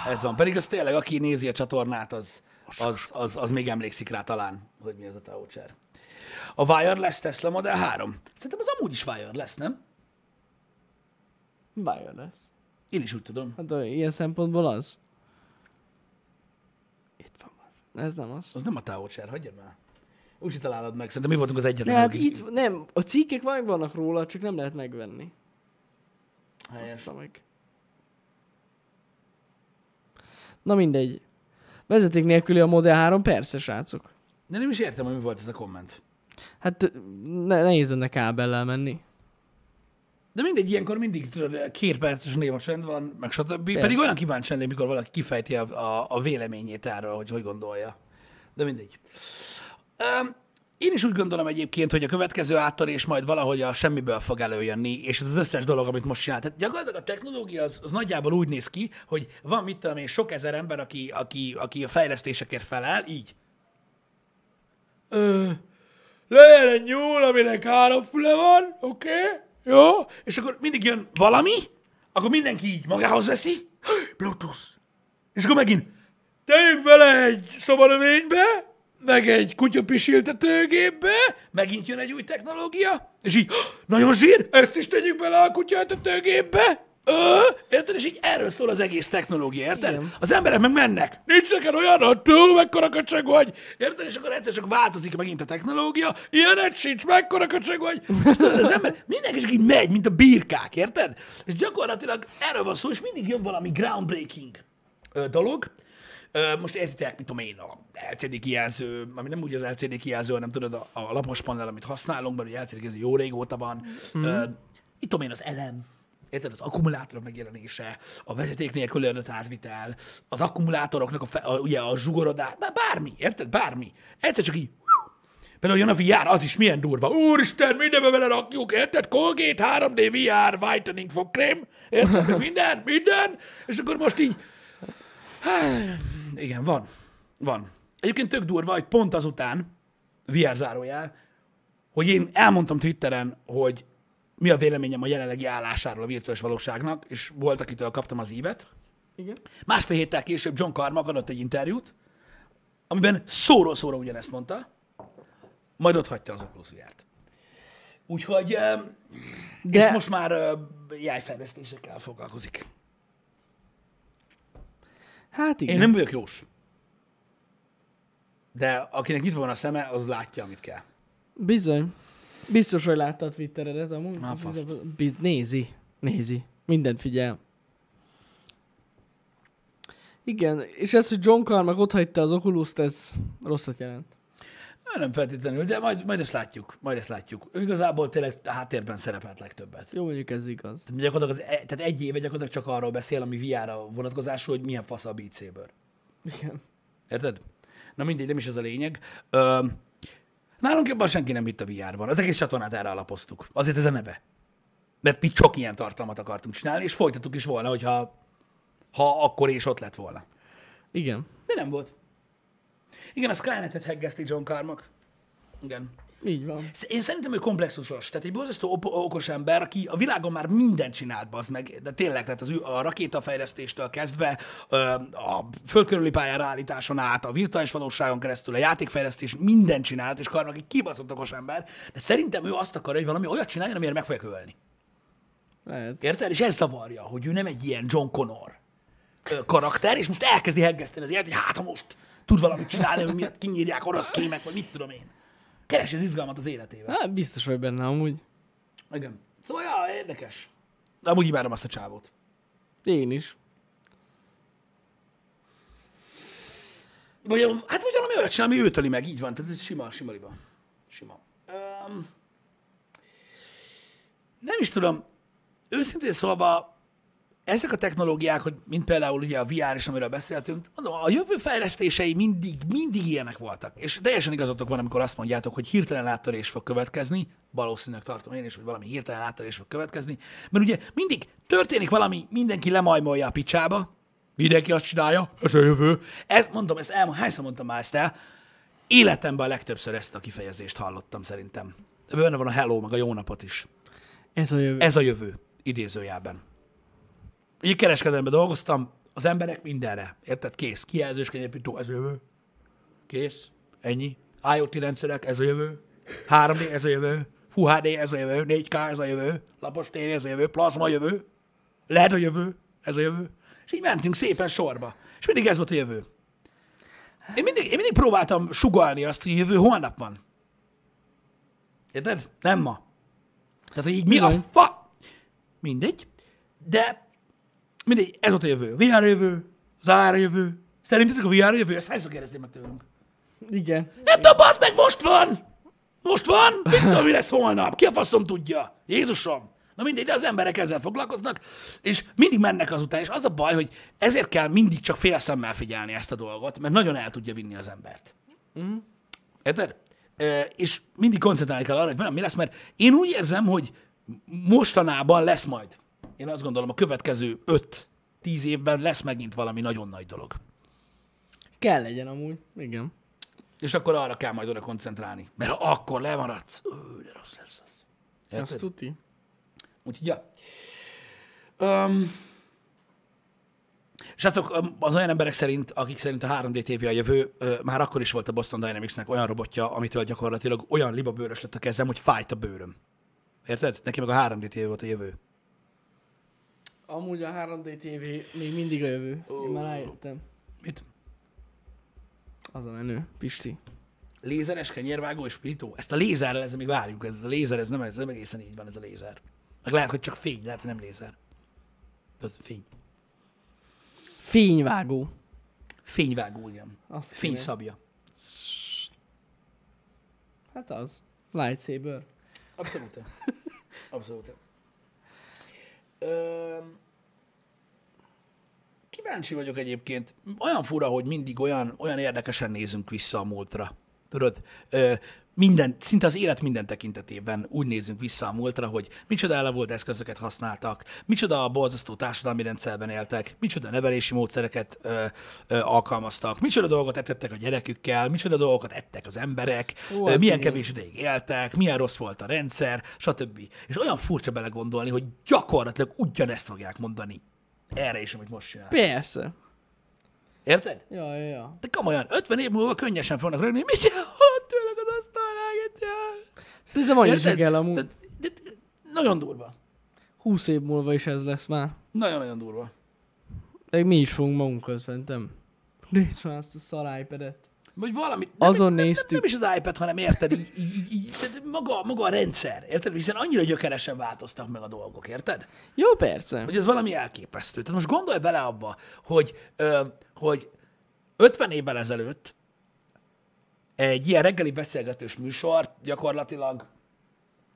Ez van. Pedig az tényleg, aki nézi a csatornát, az, az, az, az még emlékszik rá talán, hogy mi az a Tao Chair. A wireless Tesla Model 3. Szerintem az amúgy is wireless, nem? Wireless. Én is úgy tudom. Hát de ilyen szempontból az. Itt van az. Ez nem az. Az nem a Tao Chair, hagyjad már. Úgy találod meg. Szerintem mi voltunk az egyetlen. Hát akik- itt, nem, a cikkek vannak róla, csak nem lehet megvenni. Helyes. Meg. Na mindegy. Vezeték nélküli a Model 3, persze, srácok. De nem is értem, hogy mi volt ez a komment. Hát ne, nehéz lenne kábellel menni. De mindegy, ilyenkor mindig tudod, két perces némacsend van, meg stb. Persze. Pedig olyan kíváncsi lennék, mikor valaki kifejti a, a, a véleményét erről, hogy hogy gondolja. De mindegy. Um, én is úgy gondolom egyébként, hogy a következő áttörés majd valahogy a semmiből fog előjönni, és ez az összes dolog, amit most csinál. Tehát gyakorlatilag a technológia az, az nagyjából úgy néz ki, hogy van, mit tudom én, sok ezer ember, aki, aki, aki a fejlesztésekért felel, így. Ö, legyen egy nyúl, aminek három füle van, oké, okay, jó, és akkor mindig jön valami, akkor mindenki így magához veszi, Bluetooth. És akkor megint tegyünk bele egy szobanövénybe, meg egy kutyapisiltetőgépbe, megint jön egy új technológia, és így, nagyon zsír, ezt is tegyük bele a kutyatetőgépbe, Ö, érted? És így erről szól az egész technológia, érted? Igen. Az emberek meg mennek. Nincs neked olyan, hogy túl, mekkora köcsög vagy. Érted? És akkor egyszer csak változik megint a technológia. Ilyenet sincs, mekkora köcsög vagy. És tudod, az ember mindenki csak így megy, mint a birkák, érted? És gyakorlatilag erről van szó, és mindig jön valami groundbreaking dolog. Most értitek, mit tudom én, a LCD kijelző, ami nem úgy az LCD kijelző, hanem tudod, a, a lapos panel, amit használunk, mert ugye LCD kijelző jó régóta van. Mm. Ö, mit tudom én, az elem, érted, az akkumulátorok megjelenése, a vezeték nélkül önött átvitel, az akkumulátoroknak a, fe, a, ugye a zsugorodás, bár- bármi, érted, bármi. Egyszer csak így, Például jön a VR, az is milyen durva. Úristen, mindenbe bele rakjuk, érted? Colgate 3D VR whitening fogkrém, érted? Meg Minden, minden. És akkor most így... Igen, van. Van. Egyébként tök durva, hogy pont azután, VR zárójel, hogy én elmondtam Twitteren, hogy mi a véleményem a jelenlegi állásáról a virtuális valóságnak, és volt, akitől kaptam az ívet. Igen. Másfél héttel később John Carmack adott egy interjút, amiben szóról szóra ugyanezt mondta, majd ott hagyta az Oculus VR-t. Úgyhogy, De- és most már jájfejlesztésekkel foglalkozik. Hát igen. Én nem vagyok jós. De akinek nyitva van a szeme, az látja, amit kell. Bizony. Biztos, hogy látta a Twitteredet amúgy. Á, faszt. Bi- Nézi. Nézi. Mindent figyel. Igen, és ez, hogy John Carmack ott hagyta az Oculus-t, ez rosszat jelent. Nem feltétlenül, de majd, majd ezt látjuk. Majd ezt látjuk. Ő igazából tényleg a háttérben szerepelt legtöbbet. Jó, mondjuk ez igaz. Tehát gyakorlatilag az, e- tehát egy éve gyakorlatilag csak arról beszél, ami VR-ra vonatkozású, hogy milyen fasz a Beat Saber. Igen. Érted? Na mindegy, nem is ez a lényeg. Ö, nálunk jobban senki nem hitt a VR-ban. Az egész csatornát erre alapoztuk. Azért ez a neve. Mert mi csak ilyen tartalmat akartunk csinálni, és folytattuk is volna, hogyha ha akkor és ott lett volna. Igen. De nem volt. Igen, a Skynet-et heggezti John Carmack. Igen. Így van. Én szerintem ő komplexusos. Tehát egy borzasztó op- okos ember, aki a világon már mindent csinált, bazd meg. De tényleg, tehát az, a rakétafejlesztéstől kezdve, a földkörüli pályára állításon át, a virtuális valóságon keresztül, a játékfejlesztés, mindent csinált, és Karnak egy kibaszott okos ember. De szerintem ő azt akarja, hogy valami olyat csináljon, amire meg fogják ölni. Lehet. Érted? És ez zavarja, hogy ő nem egy ilyen John Connor karakter, és most elkezdi heggeszteni az élet, hogy hát ha most tud valamit csinálni, hogy miatt kinyírják orosz kémek, vagy mit tudom én. Keres az izgalmat az életével. Hát biztos vagy benne amúgy. Igen. Szóval, ja, érdekes. De amúgy imádom azt a csávót. Én is. Vagy, hát vagy valami olyat csinál, ami őt öli meg, így van. Tehát ez sima, sima liba. Sima. Um, nem is tudom, őszintén szólva, ezek a technológiák, hogy mint például ugye a VR is, amiről beszéltünk, mondom, a jövő fejlesztései mindig, mindig ilyenek voltak. És teljesen igazatok van, amikor azt mondjátok, hogy hirtelen áttörés fog következni, valószínűleg tartom én is, hogy valami hirtelen áttörés fog következni, mert ugye mindig történik valami, mindenki lemajmolja a picsába, mindenki azt csinálja, ez a jövő. Ez, mondom, ezt el, hányszor mondtam már ezt el, életemben a legtöbbször ezt a kifejezést hallottam szerintem. Ebben benne van a hello, meg a jó napot is. Ez a jövő. Ez a jövő, idézőjelben. Így kereskedelemben dolgoztam, az emberek mindenre. Érted? Kész. Kijelzős kenyérpító, ez a jövő. Kész. Ennyi. IoT rendszerek, ez a jövő. 3D, ez a jövő. Full HD, ez a jövő. 4K, ez a jövő. Lapos tévé, ez a jövő. Plazma, jövő. LED a jövő, ez a jövő. És így mentünk szépen sorba. És mindig ez volt a jövő. Én mindig, én mindig próbáltam sugalni azt, hogy a jövő holnap van. Érted? Nem ma. Tehát, hogy így mi a fa... Mindegy. De mindegy, ez volt a jövő. VR jövő, zár jövő. Szerintetek a VR jövő? Ezt hányszor kérdezték meg tőlünk? Igen. Nem tudom, bazd meg, most van! Most van? Mit tudom, mi lesz holnap? Ki a faszom tudja? Jézusom! Na mindegy, de az emberek ezzel foglalkoznak, és mindig mennek azután, és az a baj, hogy ezért kell mindig csak fél szemmel figyelni ezt a dolgot, mert nagyon el tudja vinni az embert. Mm. Érted? Ö, és mindig koncentrálni kell arra, hogy valami lesz, mert én úgy érzem, hogy mostanában lesz majd. Én azt gondolom, a következő 5-10 évben lesz megint valami nagyon nagy dolog. Kell legyen amúgy. Igen. És akkor arra kell majd oda koncentrálni. Mert ha akkor lemaradsz, ő, de rossz lesz az. Azt Érted? tuti. Úgyhogy, ja. Um, Srácok, az olyan emberek szerint, akik szerint a 3D TV a jövő, már akkor is volt a Boston Dynamicsnek olyan robotja, amitől gyakorlatilag olyan libabőrös lett a kezem, hogy fájt a bőröm. Érted? Neki meg a 3D TV volt a jövő. Amúgy a 3D TV még mindig a jövő. Én már rájöttem. Mit? Az a menő. Pisti. Lézeres, kenyérvágó és pirító? Ezt a lézerrel, ezzel még várjunk, ez a lézer, ez nem, ez nem egészen így van, ez a lézer. Meg lehet, hogy csak fény, lehet, hogy nem lézer. Ez fény. Fényvágó. Fényvágó, igen. Azt. Fényszabja. Hát az. Lightsaber. Abszolút. Abszolút. Öm, kíváncsi vagyok egyébként. Olyan fura, hogy mindig olyan, olyan érdekesen nézünk vissza a múltra. Tudod, ö, minden, szinte az élet minden tekintetében úgy nézünk vissza a múltra, hogy micsoda ele volt eszközöket használtak, micsoda borzasztó társadalmi rendszerben éltek, micsoda nevelési módszereket ö, ö, alkalmaztak, micsoda dolgot ettettek a gyerekükkel, micsoda dolgokat ettek az emberek, Ó, ö, hát milyen kevés ideig éltek, milyen rossz volt a rendszer, stb. És olyan furcsa belegondolni, hogy gyakorlatilag ugyanezt fogják mondani erre is, amit most csinál. Persze. Érted? Ja, ja, ja. De komolyan, 50 év múlva könnyesen fognak rögni, mit csinálod tőleg az asztalnágetjál? Szerintem annyi se kell amúgy. De, de, de, nagyon durva. 20 év múlva is ez lesz már. Nagyon-nagyon durva. De mi is fogunk magunkkal szerintem. Nézd már azt a szar iPad-et. Vagy valami. Azon nem, néztük. Nem, nem, is az iPad, hanem érted, így, így, így tehát maga, maga a rendszer, érted? Hiszen annyira gyökeresen változtak meg a dolgok, érted? Jó, persze. Hogy ez valami elképesztő. Tehát most gondolj bele abba, hogy, ö, hogy 50 évvel ezelőtt egy ilyen reggeli beszélgetős műsor gyakorlatilag,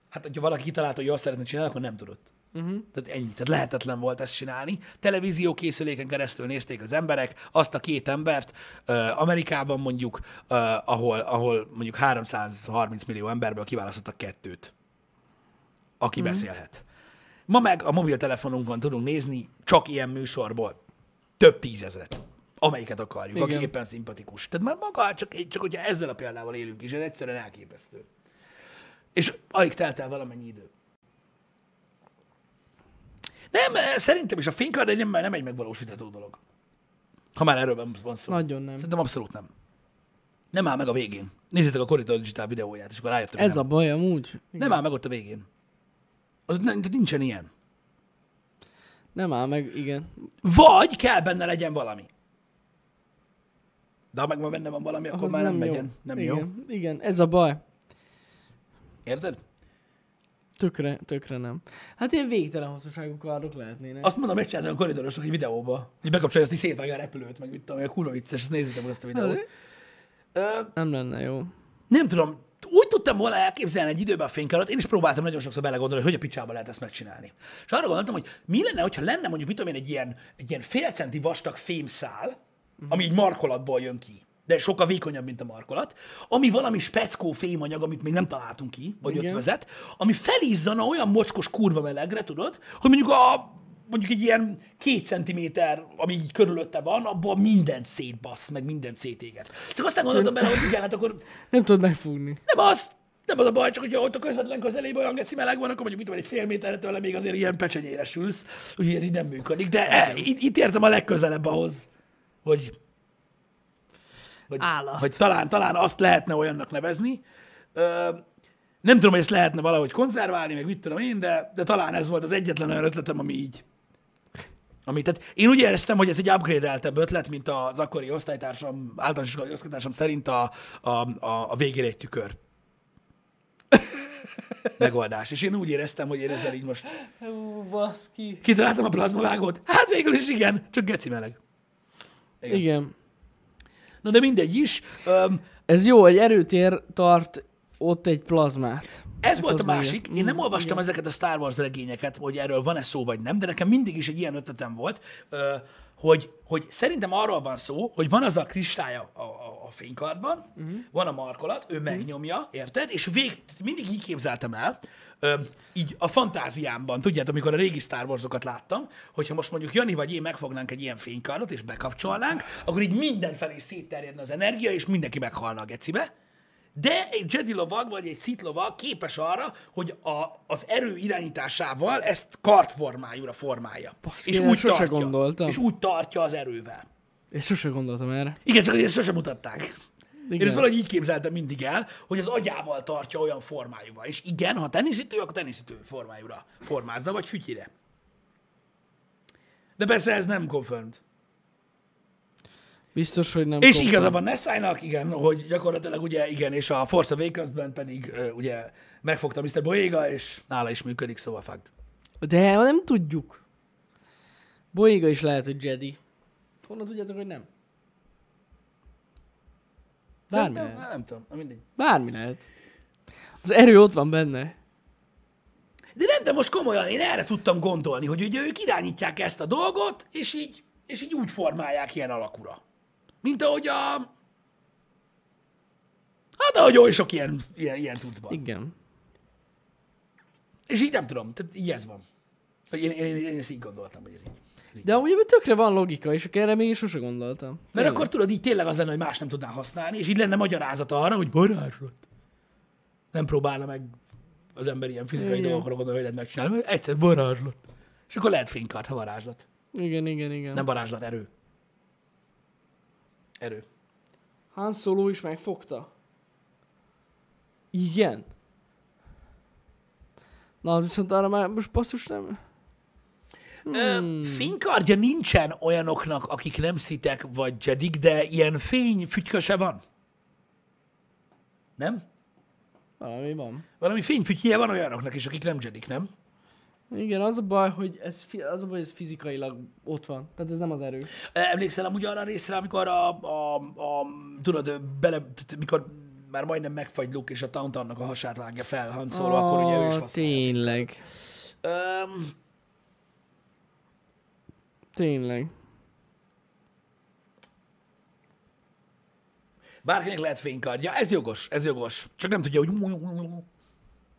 hát hogyha valaki kitalálta, hogy jól szeretne csinálni, akkor nem tudott. Uh-huh. Tehát ennyi. Tehát lehetetlen volt ezt csinálni. Televízió készüléken keresztül nézték az emberek azt a két embert, uh, Amerikában mondjuk, uh, ahol, ahol mondjuk 330 millió emberből kiválasztottak kettőt, aki uh-huh. beszélhet. Ma meg a mobiltelefonunkon tudunk nézni csak ilyen műsorból több tízezret, amelyiket akarjuk, Igen. aki éppen szimpatikus. Tehát már maga, csak, csak hogyha ezzel a példával élünk is, ez egyszerűen elképesztő. És alig telt el valamennyi idő. Nem, szerintem is a fénykard egy nem, nem egy megvalósítható dolog. Ha már erről van- szó. Nagyon nem. Szerintem abszolút nem. Nem áll meg a végén. Nézzétek a Corridor Digital videóját, és akkor rájöttem, Ez nem. a baj amúgy. Nem áll meg ott a végén. Az nem, nincsen ilyen. Nem áll meg, igen. Vagy kell benne legyen valami. De ha meg már benne van valami, akkor Ahhoz már nem, nem jó. megyen. Nem jó. igen. Igen, ez a baj. Érted? Tökre, tökre nem. Hát ilyen végtelen hosszúságú kardok lehetnének. Azt mondom, megcsináltam a koridorosok egy videóba, hogy bekapcsolja, azt így szétvágja a repülőt, meg mit tudom, hogy a kurva vicces, ezt nézzétek meg azt a videót. Ö, Nem lenne jó. nem tudom, úgy tudtam volna elképzelni egy időben a fénykardot, én is próbáltam nagyon sokszor belegondolni, hogy hogy a picsába lehet ezt megcsinálni. És arra gondoltam, hogy mi lenne, hogyha lenne mondjuk, mit tudom én, egy ilyen, egy ilyen fél centi vastag fémszál, ami így markolatból jön ki, de sokkal vékonyabb, mint a markolat, ami valami speckó fémanyag, amit még nem találtunk ki, vagy Igen. ötvözet, ami felízzana olyan mocskos kurva melegre, tudod, hogy mondjuk a mondjuk egy ilyen két centiméter, ami így körülötte van, abból mindent szétbassz, meg mindent szétéget. Csak aztán gondoltam bele, hogy igen, hát akkor Nem tudod megfogni. nem az, nem az a baj, csak hogyha ott a közvetlen közelében olyan geci meleg van, akkor mondjuk mit tudom, egy fél méterre tőle még azért ilyen pecsenyére sülsz, úgyhogy ez így nem működik. De e, itt, itt értem a legközelebb ahhoz, hogy, hogy, Állat. hogy talán, talán azt lehetne olyannak nevezni. Ö, nem tudom, hogy ezt lehetne valahogy konzerválni, meg mit tudom én, de, de talán ez volt az egyetlen olyan ötletem, ami így. Ami, tehát én úgy éreztem, hogy ez egy upgrade-eltebb ötlet, mint az akkori osztálytársam, általános iskolai osztálytársam szerint a, a, a, a végére egy tükör megoldás. És én úgy éreztem, hogy én ezzel így most Hú, baszki. kitaláltam a plazmavágót. Hát végül is igen, csak geci meleg. Igen. Igen. Na de mindegy is. Öm, Ez jó, egy erőtér tart ott egy plazmát. ez volt a másik. Én nem olvastam ezeket a Star Wars regényeket, hogy erről van-e szó vagy nem, de nekem mindig is egy ilyen ötletem volt, hogy, hogy szerintem arról van szó, hogy van az a kristály a, a, a fénykardban, uh-huh. van a markolat, ő megnyomja, érted? És vég, mindig így képzeltem el, ö, így a fantáziámban, tudjátok, amikor a régi Star Wars-okat láttam, hogyha most mondjuk Jani vagy én megfognánk egy ilyen fénykardot, és bekapcsolnánk, akkor így mindenfelé szétterjedne az energia, és mindenki meghalna a gecibe. De egy Jedi lovag, vagy egy Sith lovag képes arra, hogy a, az erő irányításával ezt kartformájúra formálja. Baszki, és úgy sose tartja. gondoltam. És úgy tartja az erővel. Én sose gondoltam erre. Igen, csak ezt sosem mutatták. Én Igen. ezt valahogy így képzeltem mindig el, hogy az agyával tartja olyan formájúba. És igen, ha teniszítő, akkor teniszítő formájúra formázza, vagy fütyire. De persze ez nem confirmed. Biztos, hogy nem És kom- igaza van Nessájnak, igen, hogy gyakorlatilag ugye igen, és a Force Awakens-ben pedig ugye megfogta Mr. Boyega, és nála is működik, szóval fakt. De nem tudjuk. Boiga is lehet, hogy Jedi. Honnan tudjátok, hogy nem? Bármi Szerintem, lehet. nem tudom, mindegy. Bármi lehet. Az erő ott van benne. De nem, de most komolyan, én erre tudtam gondolni, hogy ugye ők irányítják ezt a dolgot, és így, és így úgy formálják ilyen alakura. Mint ahogy a... Hát ahogy oly sok ilyen, ilyen, ilyen cuccban. Igen. És így nem tudom, tehát így ez van. Én, én, én, én ezt így gondoltam, hogy ez így. Ez így. De amúgy tökre van logika, és erre még sose gondoltam. Mert Tényleg. akkor tudod, így tényleg az lenne, hogy más nem tudná használni, és így lenne magyarázat arra, hogy varázslat. Nem próbálna meg az ember ilyen fizikai dolgokra gondolni, hogy lehet megcsinálni, mert egyszer varázslat. És akkor lehet fénykart, ha varázslat. Igen, igen, igen. Nem varázslat, erő. Erő. Han Solo is megfogta. Igen. Na, viszont arra már most basszus nem... Hmm. Fénykardja nincsen olyanoknak, akik nem szitek vagy jedik, de ilyen fényfütyköse van. Nem? Valami van. Valami fényfütyje van olyanoknak is, akik nem jedik, nem? Igen, az a baj, hogy ez, az a baj, ez fizikailag ott van. Tehát ez nem az erő. Emlékszel amúgy arra a részre, amikor a, a, a tudod, bele, mikor már majdnem megfagy Luke, és a Tauntaunnak a hasát vágja fel Han Solo, akkor ugye ő is használja. Tényleg. Öm, Tényleg. bárkinek lehet fénykardja, ez jogos, ez jogos. Csak nem tudja, hogy...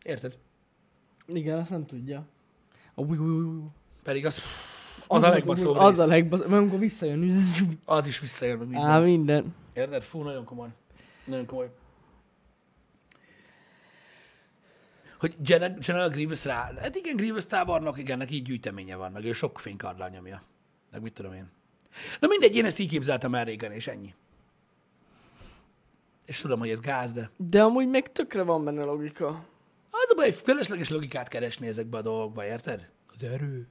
Érted? Igen, azt nem tudja. A ui, ui, ui. Pedig az, az, a legbaszóbb Az rész. a legbaszóbb. Mert amikor visszajön, Az is visszajön meg minden. á, minden. Érted? Fú, nagyon komoly. Nagyon komoly. Hogy Gen- General Grievous rá... Hát igen, Grievous tábornok, igen, neki így gyűjteménye van, meg ő sok fénykarddal nyomja. Meg mit tudom én. Na mindegy, én ezt így képzeltem el régen, és ennyi. És tudom, hogy ez gáz, de De amúgy meg tökre van benne logika. az a baj, hogy fölösleges logikát keresni ezekbe a dolgokba, érted? Az erő.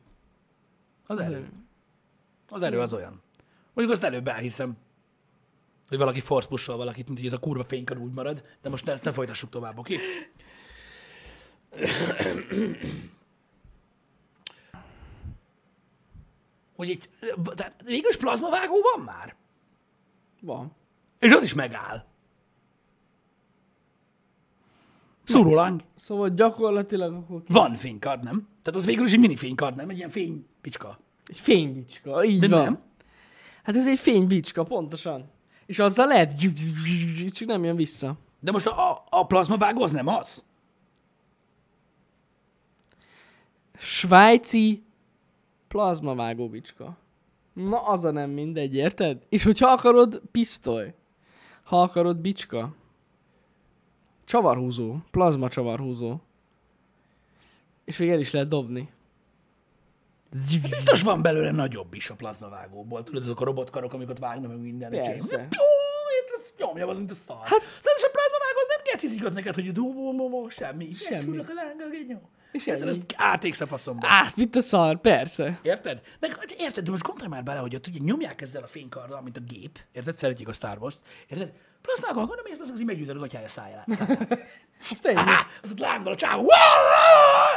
Az erő. Az erő az olyan. Mondjuk azt előbb elhiszem, hogy valaki force pushol valakit, mint hogy ez a kurva fénykar úgy marad, de most ne, ezt ne folytassuk tovább, oké? Hogy egy, tehát végül is plazmavágó van már. Van. És az is megáll. Szúróláng. Szóval gyakorlatilag akkor ki... Van fénykard, nem? Tehát az végül is egy mini fénykard, nem? Egy ilyen fénypicska. Egy fénybicska, így De van. nem. Hát ez egy fénybicska, pontosan. És azzal lehet, csak nem jön vissza. De most a, a, a plazmavágó az nem az? Svájci plazmavágó bicska. Na, az a nem mindegy, érted? És hogyha akarod, pisztoly. Ha akarod, bicska. Csavarhúzó. Plazma csavarhúzó. És még el is lehet dobni. Biztos van belőle nagyobb is a plazmavágóból. Tudod, azok a robotkarok, amiket vágnak meg minden. Persze. Piu, ez nyomja az, mint a szar. Hát, Szerintem a plazmavágó az nem gecizikat neked, hogy dú, semmi. Semmi. Fülök a lánga, genyó. És Érted, ennyi. ezt átégsz a faszomba. Át, mit a szar, persze. Érted? Meg, hát érted, de most gondolj már bele, hogy ott ugye nyomják ezzel a fénykarddal, mint a gép. Érted? Szeretjük a Star Wars-t. Érted? Plazmákon, akkor nem érsz, az így meggyűjtöd a gatyája száját. az ott lángol a csávó.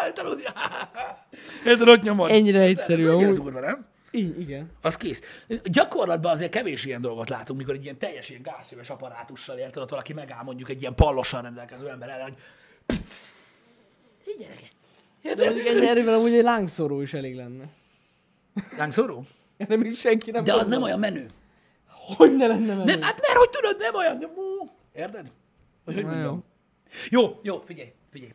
Érted, hogy- ott nyomod. Ennyire egyszerű, Ez durva, nem? Így, igen. Az kész. Gyakorlatban azért kevés ilyen dolgot látunk, mikor egy ilyen teljes ilyen gázszöves apparátussal érted, ott valaki megáll mondjuk egy ilyen pallosan rendelkező ember ellen, hogy figyelj, De mondjuk ennyi erővel amúgy egy lángszóró is elég lenne. Lángszóró? Erre még senki nem De az nem olyan menő. Hogy ne lenne menő? Nem, hát mert hogy tudod, nem olyan, nem, ó, érted? Hogy hogy mondjam? Jó, jó, figyelj, figyelj,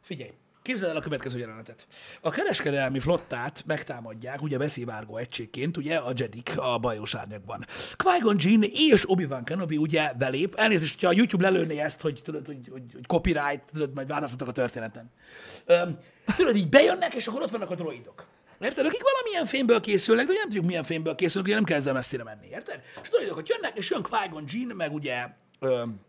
figyelj. Képzeld el a következő jelenetet. A kereskedelmi flottát megtámadják, ugye beszivárgó egységként, ugye a Jedik a bajós árnyakban. Qui-Gon és Obi-Wan Kenobi ugye belép. Elnézést, hogyha a YouTube lelőné ezt, hogy tudod, hogy, hogy, hogy copyright, tudod, majd változtatok a történeten. Öm, tudod, így bejönnek, és akkor ott vannak a droidok. Érted? Akik valamilyen fémből készülnek, de ugye nem tudjuk milyen fémből készülnek, ugye nem kell ezzel messzire menni, érted? És droidok ott jönnek, és jön Qui-Gon meg ugye öm,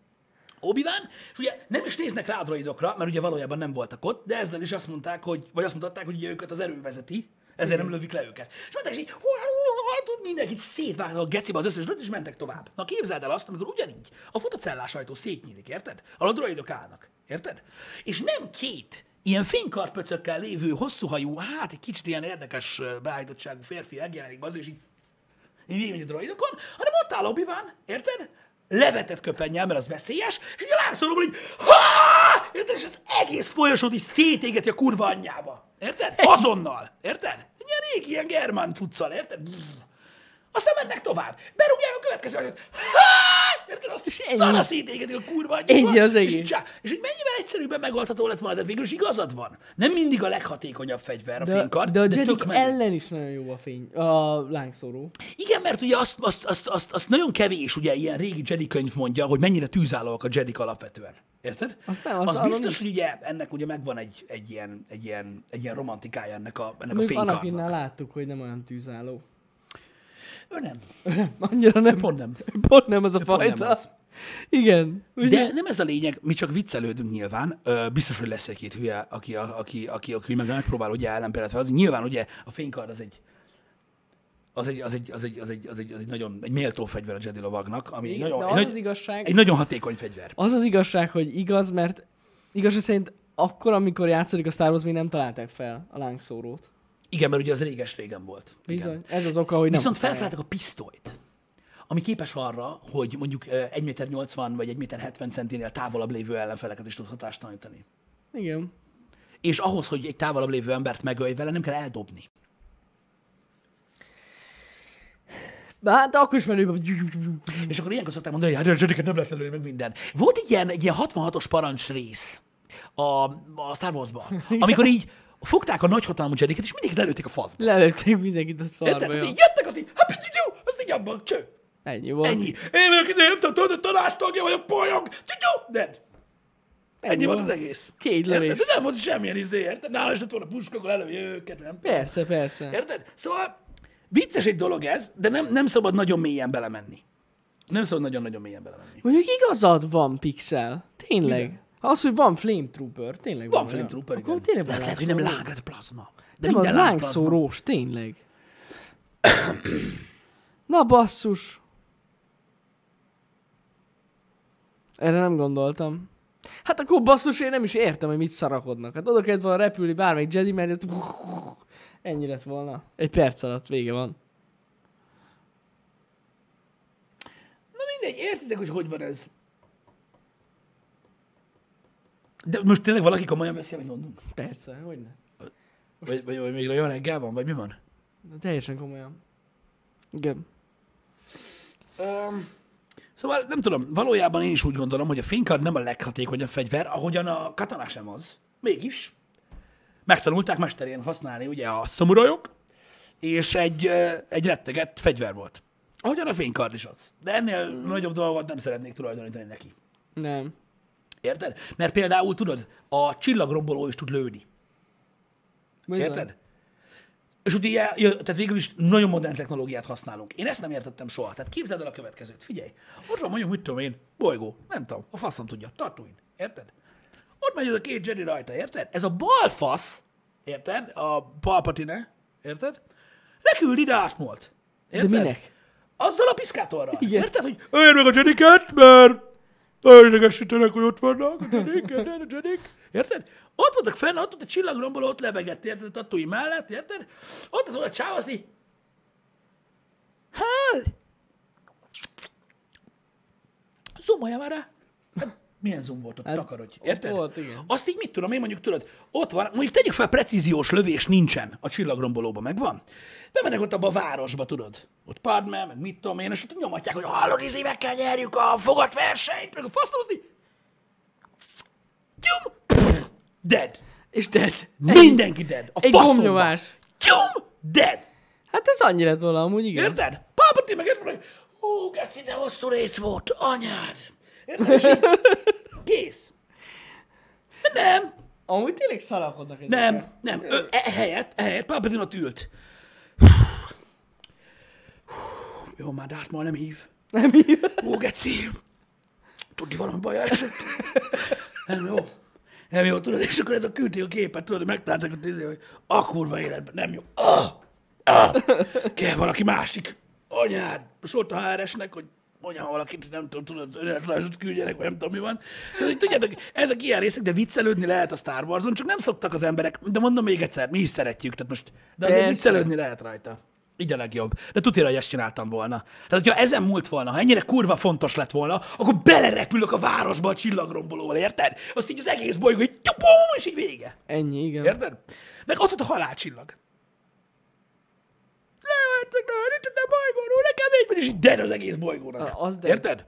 obi és ugye nem is néznek rá a droidokra, mert ugye valójában nem voltak ott, de ezzel is azt mondták, hogy, vagy azt mutatták, hogy ugye őket az erő vezeti, ezért nem lövik le őket. És mondták, hú, hú, mindenkit szétvágtak a gecibe az összes droid, és mentek tovább. Na képzeld el azt, amikor ugyanígy a fotocellás ajtó szétnyílik, érted? A droidok állnak, érted? És nem két ilyen fénykarpöcökkel lévő, hosszúhajú, hát egy kicsit ilyen érdekes beállítottságú férfi megjelenik az, és így így végigmegy a droidokon, hanem ott áll obi érted? Levetett köpennyel, mert az veszélyes, és így így, ha! Érted? És az egész folyosót is szétégeti a kurva anyjába. Érted? Azonnal. Érted? Egy Ilyen régi, ilyen germán cuccal, érted? Aztán mennek tovább. Berúgják a következő anyag. Ha! Érted? Azt is szana szétégetik a kurva anyjába. Ennyi az És csá- És így mennyivel egyszerűbben megoldható lett volna, de végül is igazad van. Nem mindig a leghatékonyabb fegyver a De, fénykard, de a tök Jedik menő. ellen is nagyon jó a fény, a lángszóró. Igen, mert ugye azt, azt, azt, azt, azt nagyon kevés, ugye ilyen régi Jedi könyv mondja, hogy mennyire tűzállóak a Jedik alapvetően. Érted? Azt nem, azt az biztos, hogy ugye ennek ugye megvan egy, egy, ilyen, egy, ilyen, egy ilyen romantikája ennek a, ennek a Még fénykardnak. Anakinnál láttuk, hogy nem olyan tűzálló. Ő nem. Annyira nem. Pont nem. Pont nem az a pont fajta. az. Igen. Ugye? De nem ez a lényeg, mi csak viccelődünk nyilván. Ö, biztos, hogy lesz egy-két hülye, aki, a- aki, aki, aki meg megpróbál ugye ellenpéldát felhozni. Nyilván ugye a fénykard az egy az egy, az egy, az egy, az egy, az egy, az egy nagyon egy méltó fegyver a Jedi lovagnak, ami egy Igen, nagyon, de egy, az nagy, az igazság, egy nagyon hatékony fegyver. az az igazság, hogy igaz, mert igazság szerint akkor, amikor játszódik a Star Wars, még nem találták fel a lángszórót. Igen, mert ugye az réges-régen volt. Bizony. Igen. Ez az oka, hogy nem Viszont feltaláltak a pisztolyt, ami képes arra, hogy mondjuk ö, 1,80 m vagy 1,70 centinél távolabb lévő ellenfeleket is tud hatástalanítani. Igen. És ahhoz, hogy egy távolabb lévő embert megölj vele, nem kell eldobni. De hát akkor is menőben. És akkor ilyenkor szokták mondani, hogy hát nem lehet lelőni meg minden. Volt egy ilyen, egy ilyen 66-os parancs rész a, a Star Wars-ban, amikor így fogták a nagyhatalmú Jediket, és mindig lelőtték a faszba. Lelőtték mindenkit a szarba. Érted? így jöttek, azt így, hát jó, azt így abban, cső. Ennyi volt. Ennyi. Én vagyok ide, nem tudom, a tanástagja vagyok, polyog, csú, dead. Ennyi volt az egész. Két lövés. Érted? De nem volt semmilyen izé, érted? Nála is lett volna puska, akkor lelövi őket, nem? Persze, persze. Érted? Szóval vicces egy dolog ez, de nem, nem szabad nagyon mélyen belemenni. Nem szabad nagyon-nagyon mélyen belemenni. Mondjuk igazad van, Pixel. Tényleg. Az, hogy van Flame Trooper, tényleg Van van. Flame olyan. Trooper, Akkor igen. tényleg van az lehet, hogy nem lángszóró. lángred plazma. De Nem, az minden lángplazma. lángszórós, tényleg. Na basszus. Erre nem gondoltam. Hát akkor basszus, én nem is értem, hogy mit szarakodnak. Hát oda kellett volna repülni bármelyik Jedi mellett. Ennyi lett volna. Egy perc alatt vége van. Na mindegy, értitek, hogy hogy van ez. De most tényleg valaki komolyan veszi, amit mondunk? Persze, hogy ne. Vagy, vagy, vagy még olyan reggel van, vagy mi van? De teljesen komolyan. Igen. Um, szóval nem tudom, valójában én is úgy gondolom, hogy a fénykard nem a leghatékonyabb fegyver, ahogyan a katana sem az. Mégis. Megtanulták mesterén használni ugye a szamurajok, és egy, egy rettegett fegyver volt. Ahogyan a fénykard is az. De ennél mm. nagyobb dolgot nem szeretnék tulajdonítani neki. Nem. Érted? Mert például tudod, a csillagromboló is tud lőni. Bizony. Érted? És ugye, ilyen- jö- tehát végül is nagyon modern technológiát használunk. Én ezt nem értettem soha. Tehát képzeld el a következőt. Figyelj, ott van mondjuk, mit tudom én, bolygó, nem tudom, a faszom tudja, Tatooine, érted? Ott megy ez a két Jedi rajta, érted? Ez a bal fasz, érted? A Palpatine, érted? Leküld ide átmolt. De Érted? minek? Azzal a piszkátorral. Igen. Érted, hogy öljön meg a Jediket, mert nagyon idegesítenek, hogy ott vannak a érted, a Jedik. Érted? Ott voltak fenn, ott volt a csillagromboló, ott lebegett, érted, a tatúi mellett, érted? Ott az volt a csáv, azt így... Hát... Zoomolja már rá. Hát, Milyen zoom volt ott? Takarodj. Érted? volt, igen. Azt így mit tudom én mondjuk, tudod, ott van, mondjuk tegyük fel, precíziós lövés nincsen a csillagrombolóban, megvan? Bemennek ott abba a városba, tudod. Ott Padme, meg mit tudom én, és ott nyomatják, hogy hallod, izé, meg kell nyerjük a fogatversenyt, meg a fasznozni. Tyum! Dead. És dead. Mindenki dead. A Egy gombnyomás. Tyum! Dead. Hát ez annyi lett volna amúgy, igen. Érted? Palpatine meg érted, hogy hú, geci, de hosszú rész volt, anyád. Érted? Így, Kész. De nem, Amúgy tényleg szarakodnak ezek. nem, nem. Ö, e- ehelyett, ehelyett Palpatine ott ült. Jó, már Darth Maul nem hív. Nem így. Ó, geci. Tudni valami baj esett? Nem jó. Nem jó, tudod, és akkor ez a küldi a képet, tudod, hogy megtaláltak a tízé, hogy a kurva életben nem jó. Ah, ah, kell valaki másik. Anyád, szólt a HRS-nek, hogy mondja valakit, nem tudom, tudod, önéletrajzot küldjenek, vagy nem tudom, mi van. Tehát, hogy tudjátok, ezek ilyen részek, de viccelődni lehet a Star Wars-on, csak nem szoktak az emberek, de mondom még egyszer, mi is szeretjük, tehát most, de azért Persze. viccelődni lehet rajta. Így a legjobb. De tudja, hogy ezt csináltam volna. Tehát, hogyha ezen múlt volna, ha ennyire kurva fontos lett volna, akkor belerepülök a városba a csillagrombolóval, érted? Azt így az egész bolygó, így tyupum, és így vége. Ennyi, igen. Érted? Meg ott volt a halálcsillag. Lehettek, ne, ne, bolygóról, nekem egy, és így dead az egész bolygónak. A- az dead. Érted?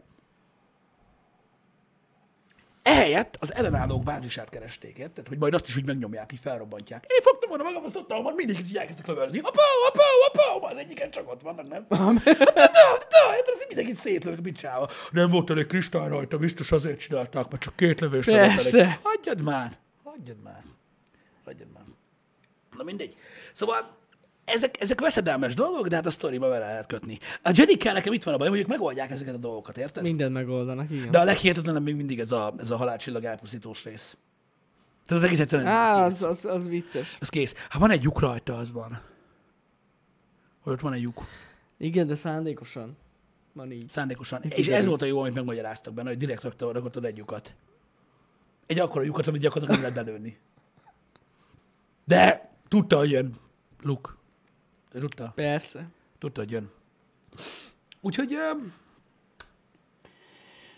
Ehelyett az ellenállók bázisát keresték, érted? Hogy majd azt is úgy megnyomják, így felrobbantják. Én fogtam volna magam, azt tudtam, hogy mindig így elkezdtek lövözni. Apó, apó, apó, az egyiken csak ott vannak, nem? Hát, da, érted, azt így mindenkit szétlövök, mit csinálva. Nem volt elég kristály rajta, biztos azért csinálták, mert csak két lövésre volt elég. Hagyjad már, hagyjad már, hagyjad már. Na mindegy. Szóval ezek, ezek veszedelmes dolgok, de hát a sztoriba vele lehet kötni. A Jedikkel nekem itt van a baj, hogy ők megoldják ezeket a dolgokat, érted? Mindent megoldanak, igen. De a leghihetetlenebb még mindig ez a, ez a halálcsillag elpusztítós rész. Tehát az egész egyszerűen Á, az, az, az vicces. Ez kész. Ha van egy lyuk rajta, az van. Hogy ott van egy lyuk. Igen, de szándékosan. Van így. Szándékosan. És kiderült. ez volt a jó, amit megmagyaráztak benne, hogy direkt rakta, rakott oda egy lyukat. Egy akkora lyukat, amit gyakorlatilag nem lehet belőni. De tudta, hogy jön Luke. Tudta. Persze. Tudta, hogy jön. Úgyhogy...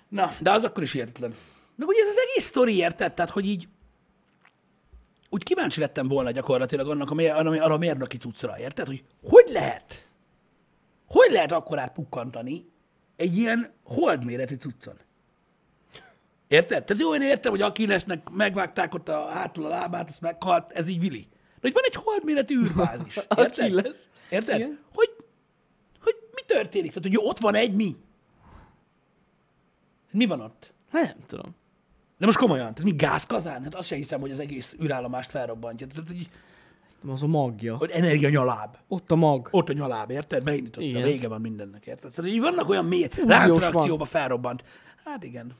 Na, de az akkor is hihetetlen. Meg ugye ez az egész sztori, érted? Tehát, hogy így... Úgy kíváncsi lettem volna gyakorlatilag annak a, arra, arra a mérnöki cuccra, érted? Hogy hogy lehet? Hogy lehet akkorát pukkantani egy ilyen holdméretű cuccon? Érted? Tehát jó, én értem, hogy aki lesznek, megvágták ott a hátul a lábát, azt meghalt, ez így vili. De hogy van egy holdméretű űrbázis. Érted? Lesz. Érted? Igen. Hogy, hogy mi történik? Tehát, hogy ott van egy mi. Mi van ott? Hát nem tudom. De most komolyan, tehát mi gázkazán? Hát azt sem hiszem, hogy az egész űrállomást felrobbantja. Tehát, hogy, Az a magja. hogy energia nyaláb. Ott a mag. Ott a nyaláb, érted? Beindította, Igen. vége van mindennek, érted? Tehát, hogy vannak olyan mély láncreakcióba felrobbant. Hát igen.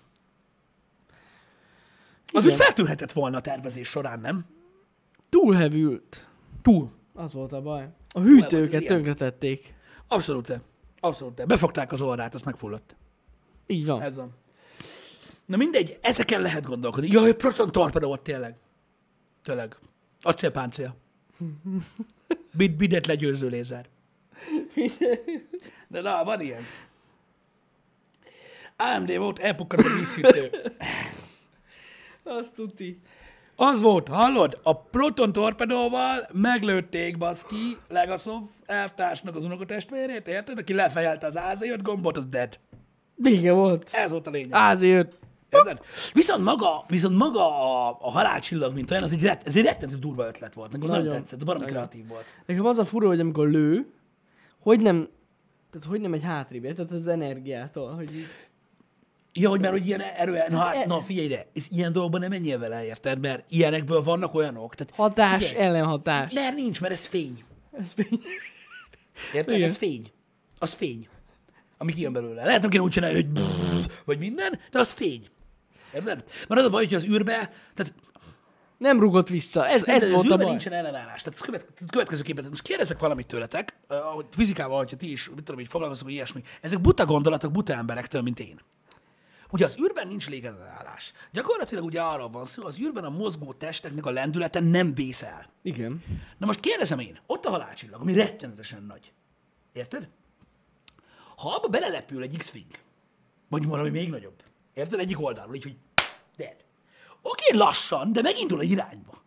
Az Igen. úgy feltűnhetett volna a tervezés során, nem? Túlhevült. Túl. Az volt a baj. A hűtőket tönkretették. Abszolút. Abszolút. Befogták az orrát, azt megfulladt. Így van. Ez van. Na mindegy, ezeken lehet gondolkodni. Jaj, proton torpedó volt tényleg. Tényleg. Acélpáncél. Bid, bidet legyőző lézer. De na, van ilyen. AMD volt, elpukkant a vízhűtő. Azt tuti. Az volt, hallod? A proton torpedóval meglőtték, baszki, Legasov elvtársnak az unokatestvérét, érted? Aki lefejelte az AZ5 gombot, az dead. Vége volt. Ez volt a lényeg. Ázi jött. Érted? Viszont maga, viszont maga a, a halálcsillag, mint olyan, az egy, rett, ez egy rettentő durva ötlet volt. Nekem nagyon Nagyon. tetszett, baromi kreatív volt. Nekem az a fura, hogy amikor lő, hogy nem, tehát hogy nem egy hátrébb, tehát az energiától, hogy Ja, hogy már hogy ilyen erő, na, hát, E- na figyelj ide, ez ilyen dolgokban nem menjél vele, érted? Mert ilyenekből vannak olyanok. Tehát, hatás, figyelj, ellenhatás. Mert nincs, mert ez fény. Ez fény. Érted? Igen. Ez fény. Az fény. Ami kijön belőle. Lehet nem kéne úgy csinálni, hogy brrr, vagy minden, de az fény. Érted? Mert az a baj, hogy az űrbe, tehát Nem rugott vissza. Ez, Ez ez volt a baj. nincsen ellenállás. Tehát követ, következőképpen, most kérdezek valamit tőletek, uh, ahogy fizikával, hogyha ti is, mit tudom, így foglalkoztok, hogy ilyesmi. Ezek buta gondolatok buta emberektől, mint én. Ugye az űrben nincs légellenállás. Gyakorlatilag ugye arra van szó, az űrben a mozgó testeknek a lendülete nem vész el. Igen. Na most kérdezem én, ott a halálcsillag, ami rettenetesen nagy. Érted? Ha abba belelepül egy X-Wing, vagy valami még nagyobb, érted? Egyik oldalról, így, hogy De. Oké, lassan, de megindul a irányba.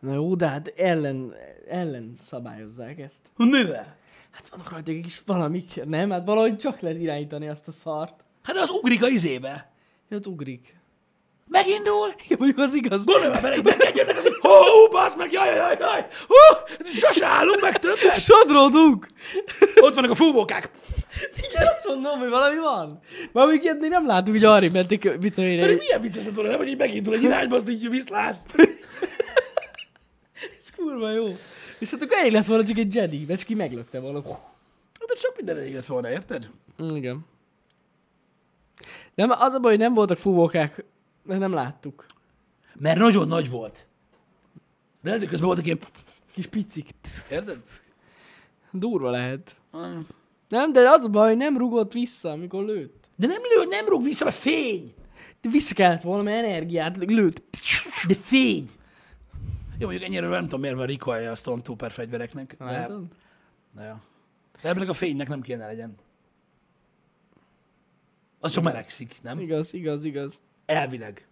Na jó, de hát ellen, ellen szabályozzák ezt. Mivel? Hát vannak rajta egy kis valamik, nem? Hát valahogy csak lehet irányítani azt a szart. Hát az ugrik a izébe. Ott ugrik. Megindul. Ja, mondjuk az igaz. Gondolj már bele, az, hogy hó, hó, bassz meg, jaj, jaj, jaj, hú, sose állunk meg többet. Sodródunk! Ott vannak a fúvókák. Igen, azt mondom, hogy valami van. Már még ilyet még nem látunk, hogy arra mentek, mit tudom én. Pedig milyen vicces lett volna, nem, hogy így megindul egy irányba, azt így viszlát. Ez kurva jó. Viszont akkor elég lett volna csak egy Jedi, mert csak ki meglökte volna. Hát de sok minden elég lett volna, érted? Igen. Nem, az a baj, hogy nem voltak fúvókák, mert nem láttuk. Mert nagyon nagy volt. De lehet, hogy közben voltak ilyen... Kis picik. Érted? Durva lehet. Mm. Nem, de az a baj, hogy nem rugott vissza, amikor lőtt. De nem lő, nem rúg vissza, mert fény. De vissza kellett volna, mert energiát lőtt. De fény. Jó, mondjuk ennyire nem tudom, miért van recoilja a Stormtrooper fegyvereknek. Látod? de, ja. de ebből a fénynek nem kéne legyen. Az csak melegszik, nem? Igaz, igaz, igaz. Elvileg.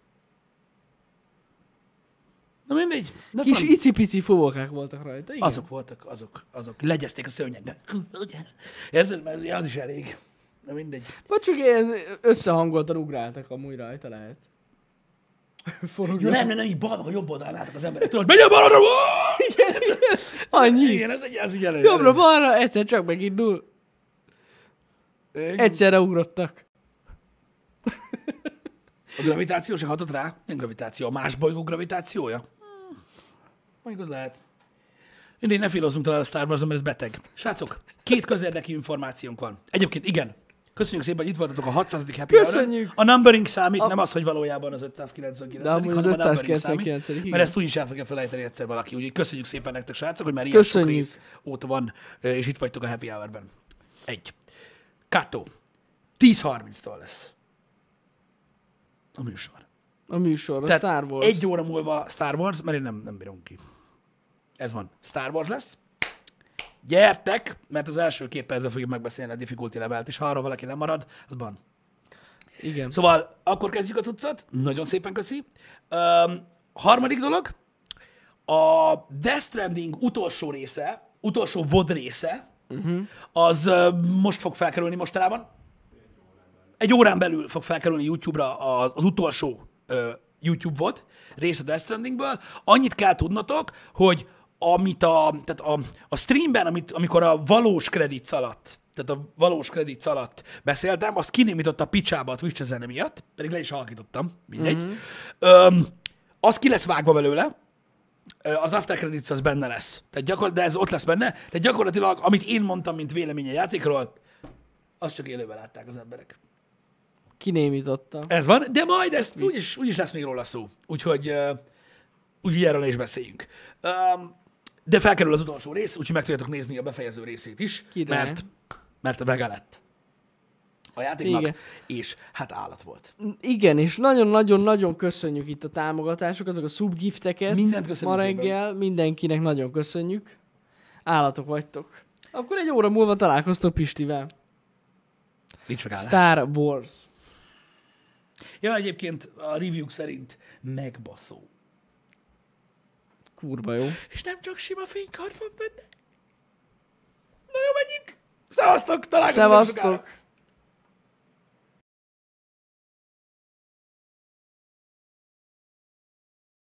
Na mindegy. De Kis van. icipici fúvókák voltak rajta, igen. Azok voltak, azok, azok. Legyezték a szőnyegnek. Érted? Mert az is elég. Na mindegy. Vagy csak ilyen összehangoltan ugráltak amúgy rajta lehet. Ja, Forognak. nem, nem, nem, így bal, meg a jobb oldalán álltak az emberek. Tudod, megy a balra! Annyi. Igen, ez egy, ez egy elő. Jobbra, balra, egyszer csak megindul. elő. Egyszerre ugrottak. A gravitáció se hatott rá? Milyen gravitáció? A más bolygó gravitációja? Hmm. Mondjuk az lehet. Mindig ne filozunk tovább a Star wars mert ez beteg. Srácok, két közérdekű információnk van. Egyébként igen. Köszönjük szépen, hogy itt voltatok a 600. happy Köszönjük. Hour-on. A numbering számít, A- nem az, hogy valójában az 599. De amúgy az hanem a numbering 599. számít. Mert ezt úgyis el fogja felejteni egyszer valaki. Úgyhogy köszönjük szépen nektek, srácok, hogy már ilyen sok Köszönjük. rész óta van, és itt vagytok a Happy Hour-ben. Egy. Kato. 10.30-tól lesz. A műsor. A műsor, a Tehát Star Wars. egy óra múlva Star Wars, mert én nem, nem bírom ki. Ez van. Star Wars lesz. Gyertek, mert az első két percben fogjuk megbeszélni a difficulty levelt, és ha arra valaki lemarad, az ban. Igen. Szóval akkor kezdjük a tucat. Nagyon szépen köszi. Um, harmadik dolog, a Death Stranding utolsó része, utolsó VOD része, uh-huh. az uh, most fog felkerülni mostanában. Egy órán belül fog felkerülni YouTube-ra az, az utolsó uh, YouTube VOD rész a Death Strandingből. Annyit kell tudnotok, hogy amit a, tehát a, a streamben, amit, amikor a valós kredit alatt, tehát a valós kredit alatt beszéltem, azt kinémított a picsába a Twitch zene miatt, pedig le is halkítottam, mindegy. Mm-hmm. Öm, az ki lesz vágva belőle, Ö, az After Credits az benne lesz. Tehát gyakor- de ez ott lesz benne. Tehát gyakorlatilag, amit én mondtam, mint vélemény a játékról, azt csak élőben látták az emberek. Kinémította. Ez van, de majd ezt úgyis, úgyis lesz még róla szó. Úgyhogy, uh, úgyhogy erről is beszéljünk. Um, de felkerül az utolsó rész, úgyhogy meg tudjátok nézni a befejező részét is, Király. mert, mert a vega lett a játéknak, Igen. és hát állat volt. Igen, és nagyon-nagyon-nagyon köszönjük itt a támogatásokat, meg a subgifteket. Mindent köszönjük Ma szépen. reggel, mindenkinek nagyon köszönjük. Állatok vagytok. Akkor egy óra múlva találkoztok Pistivel. Nincs megállás. Star Wars. Ja, egyébként a review szerint megbaszó. Kurva jó. És nem csak sima fénykard van benne. Na jó, menjünk! Szevasztok, találkozunk. Szevasztok!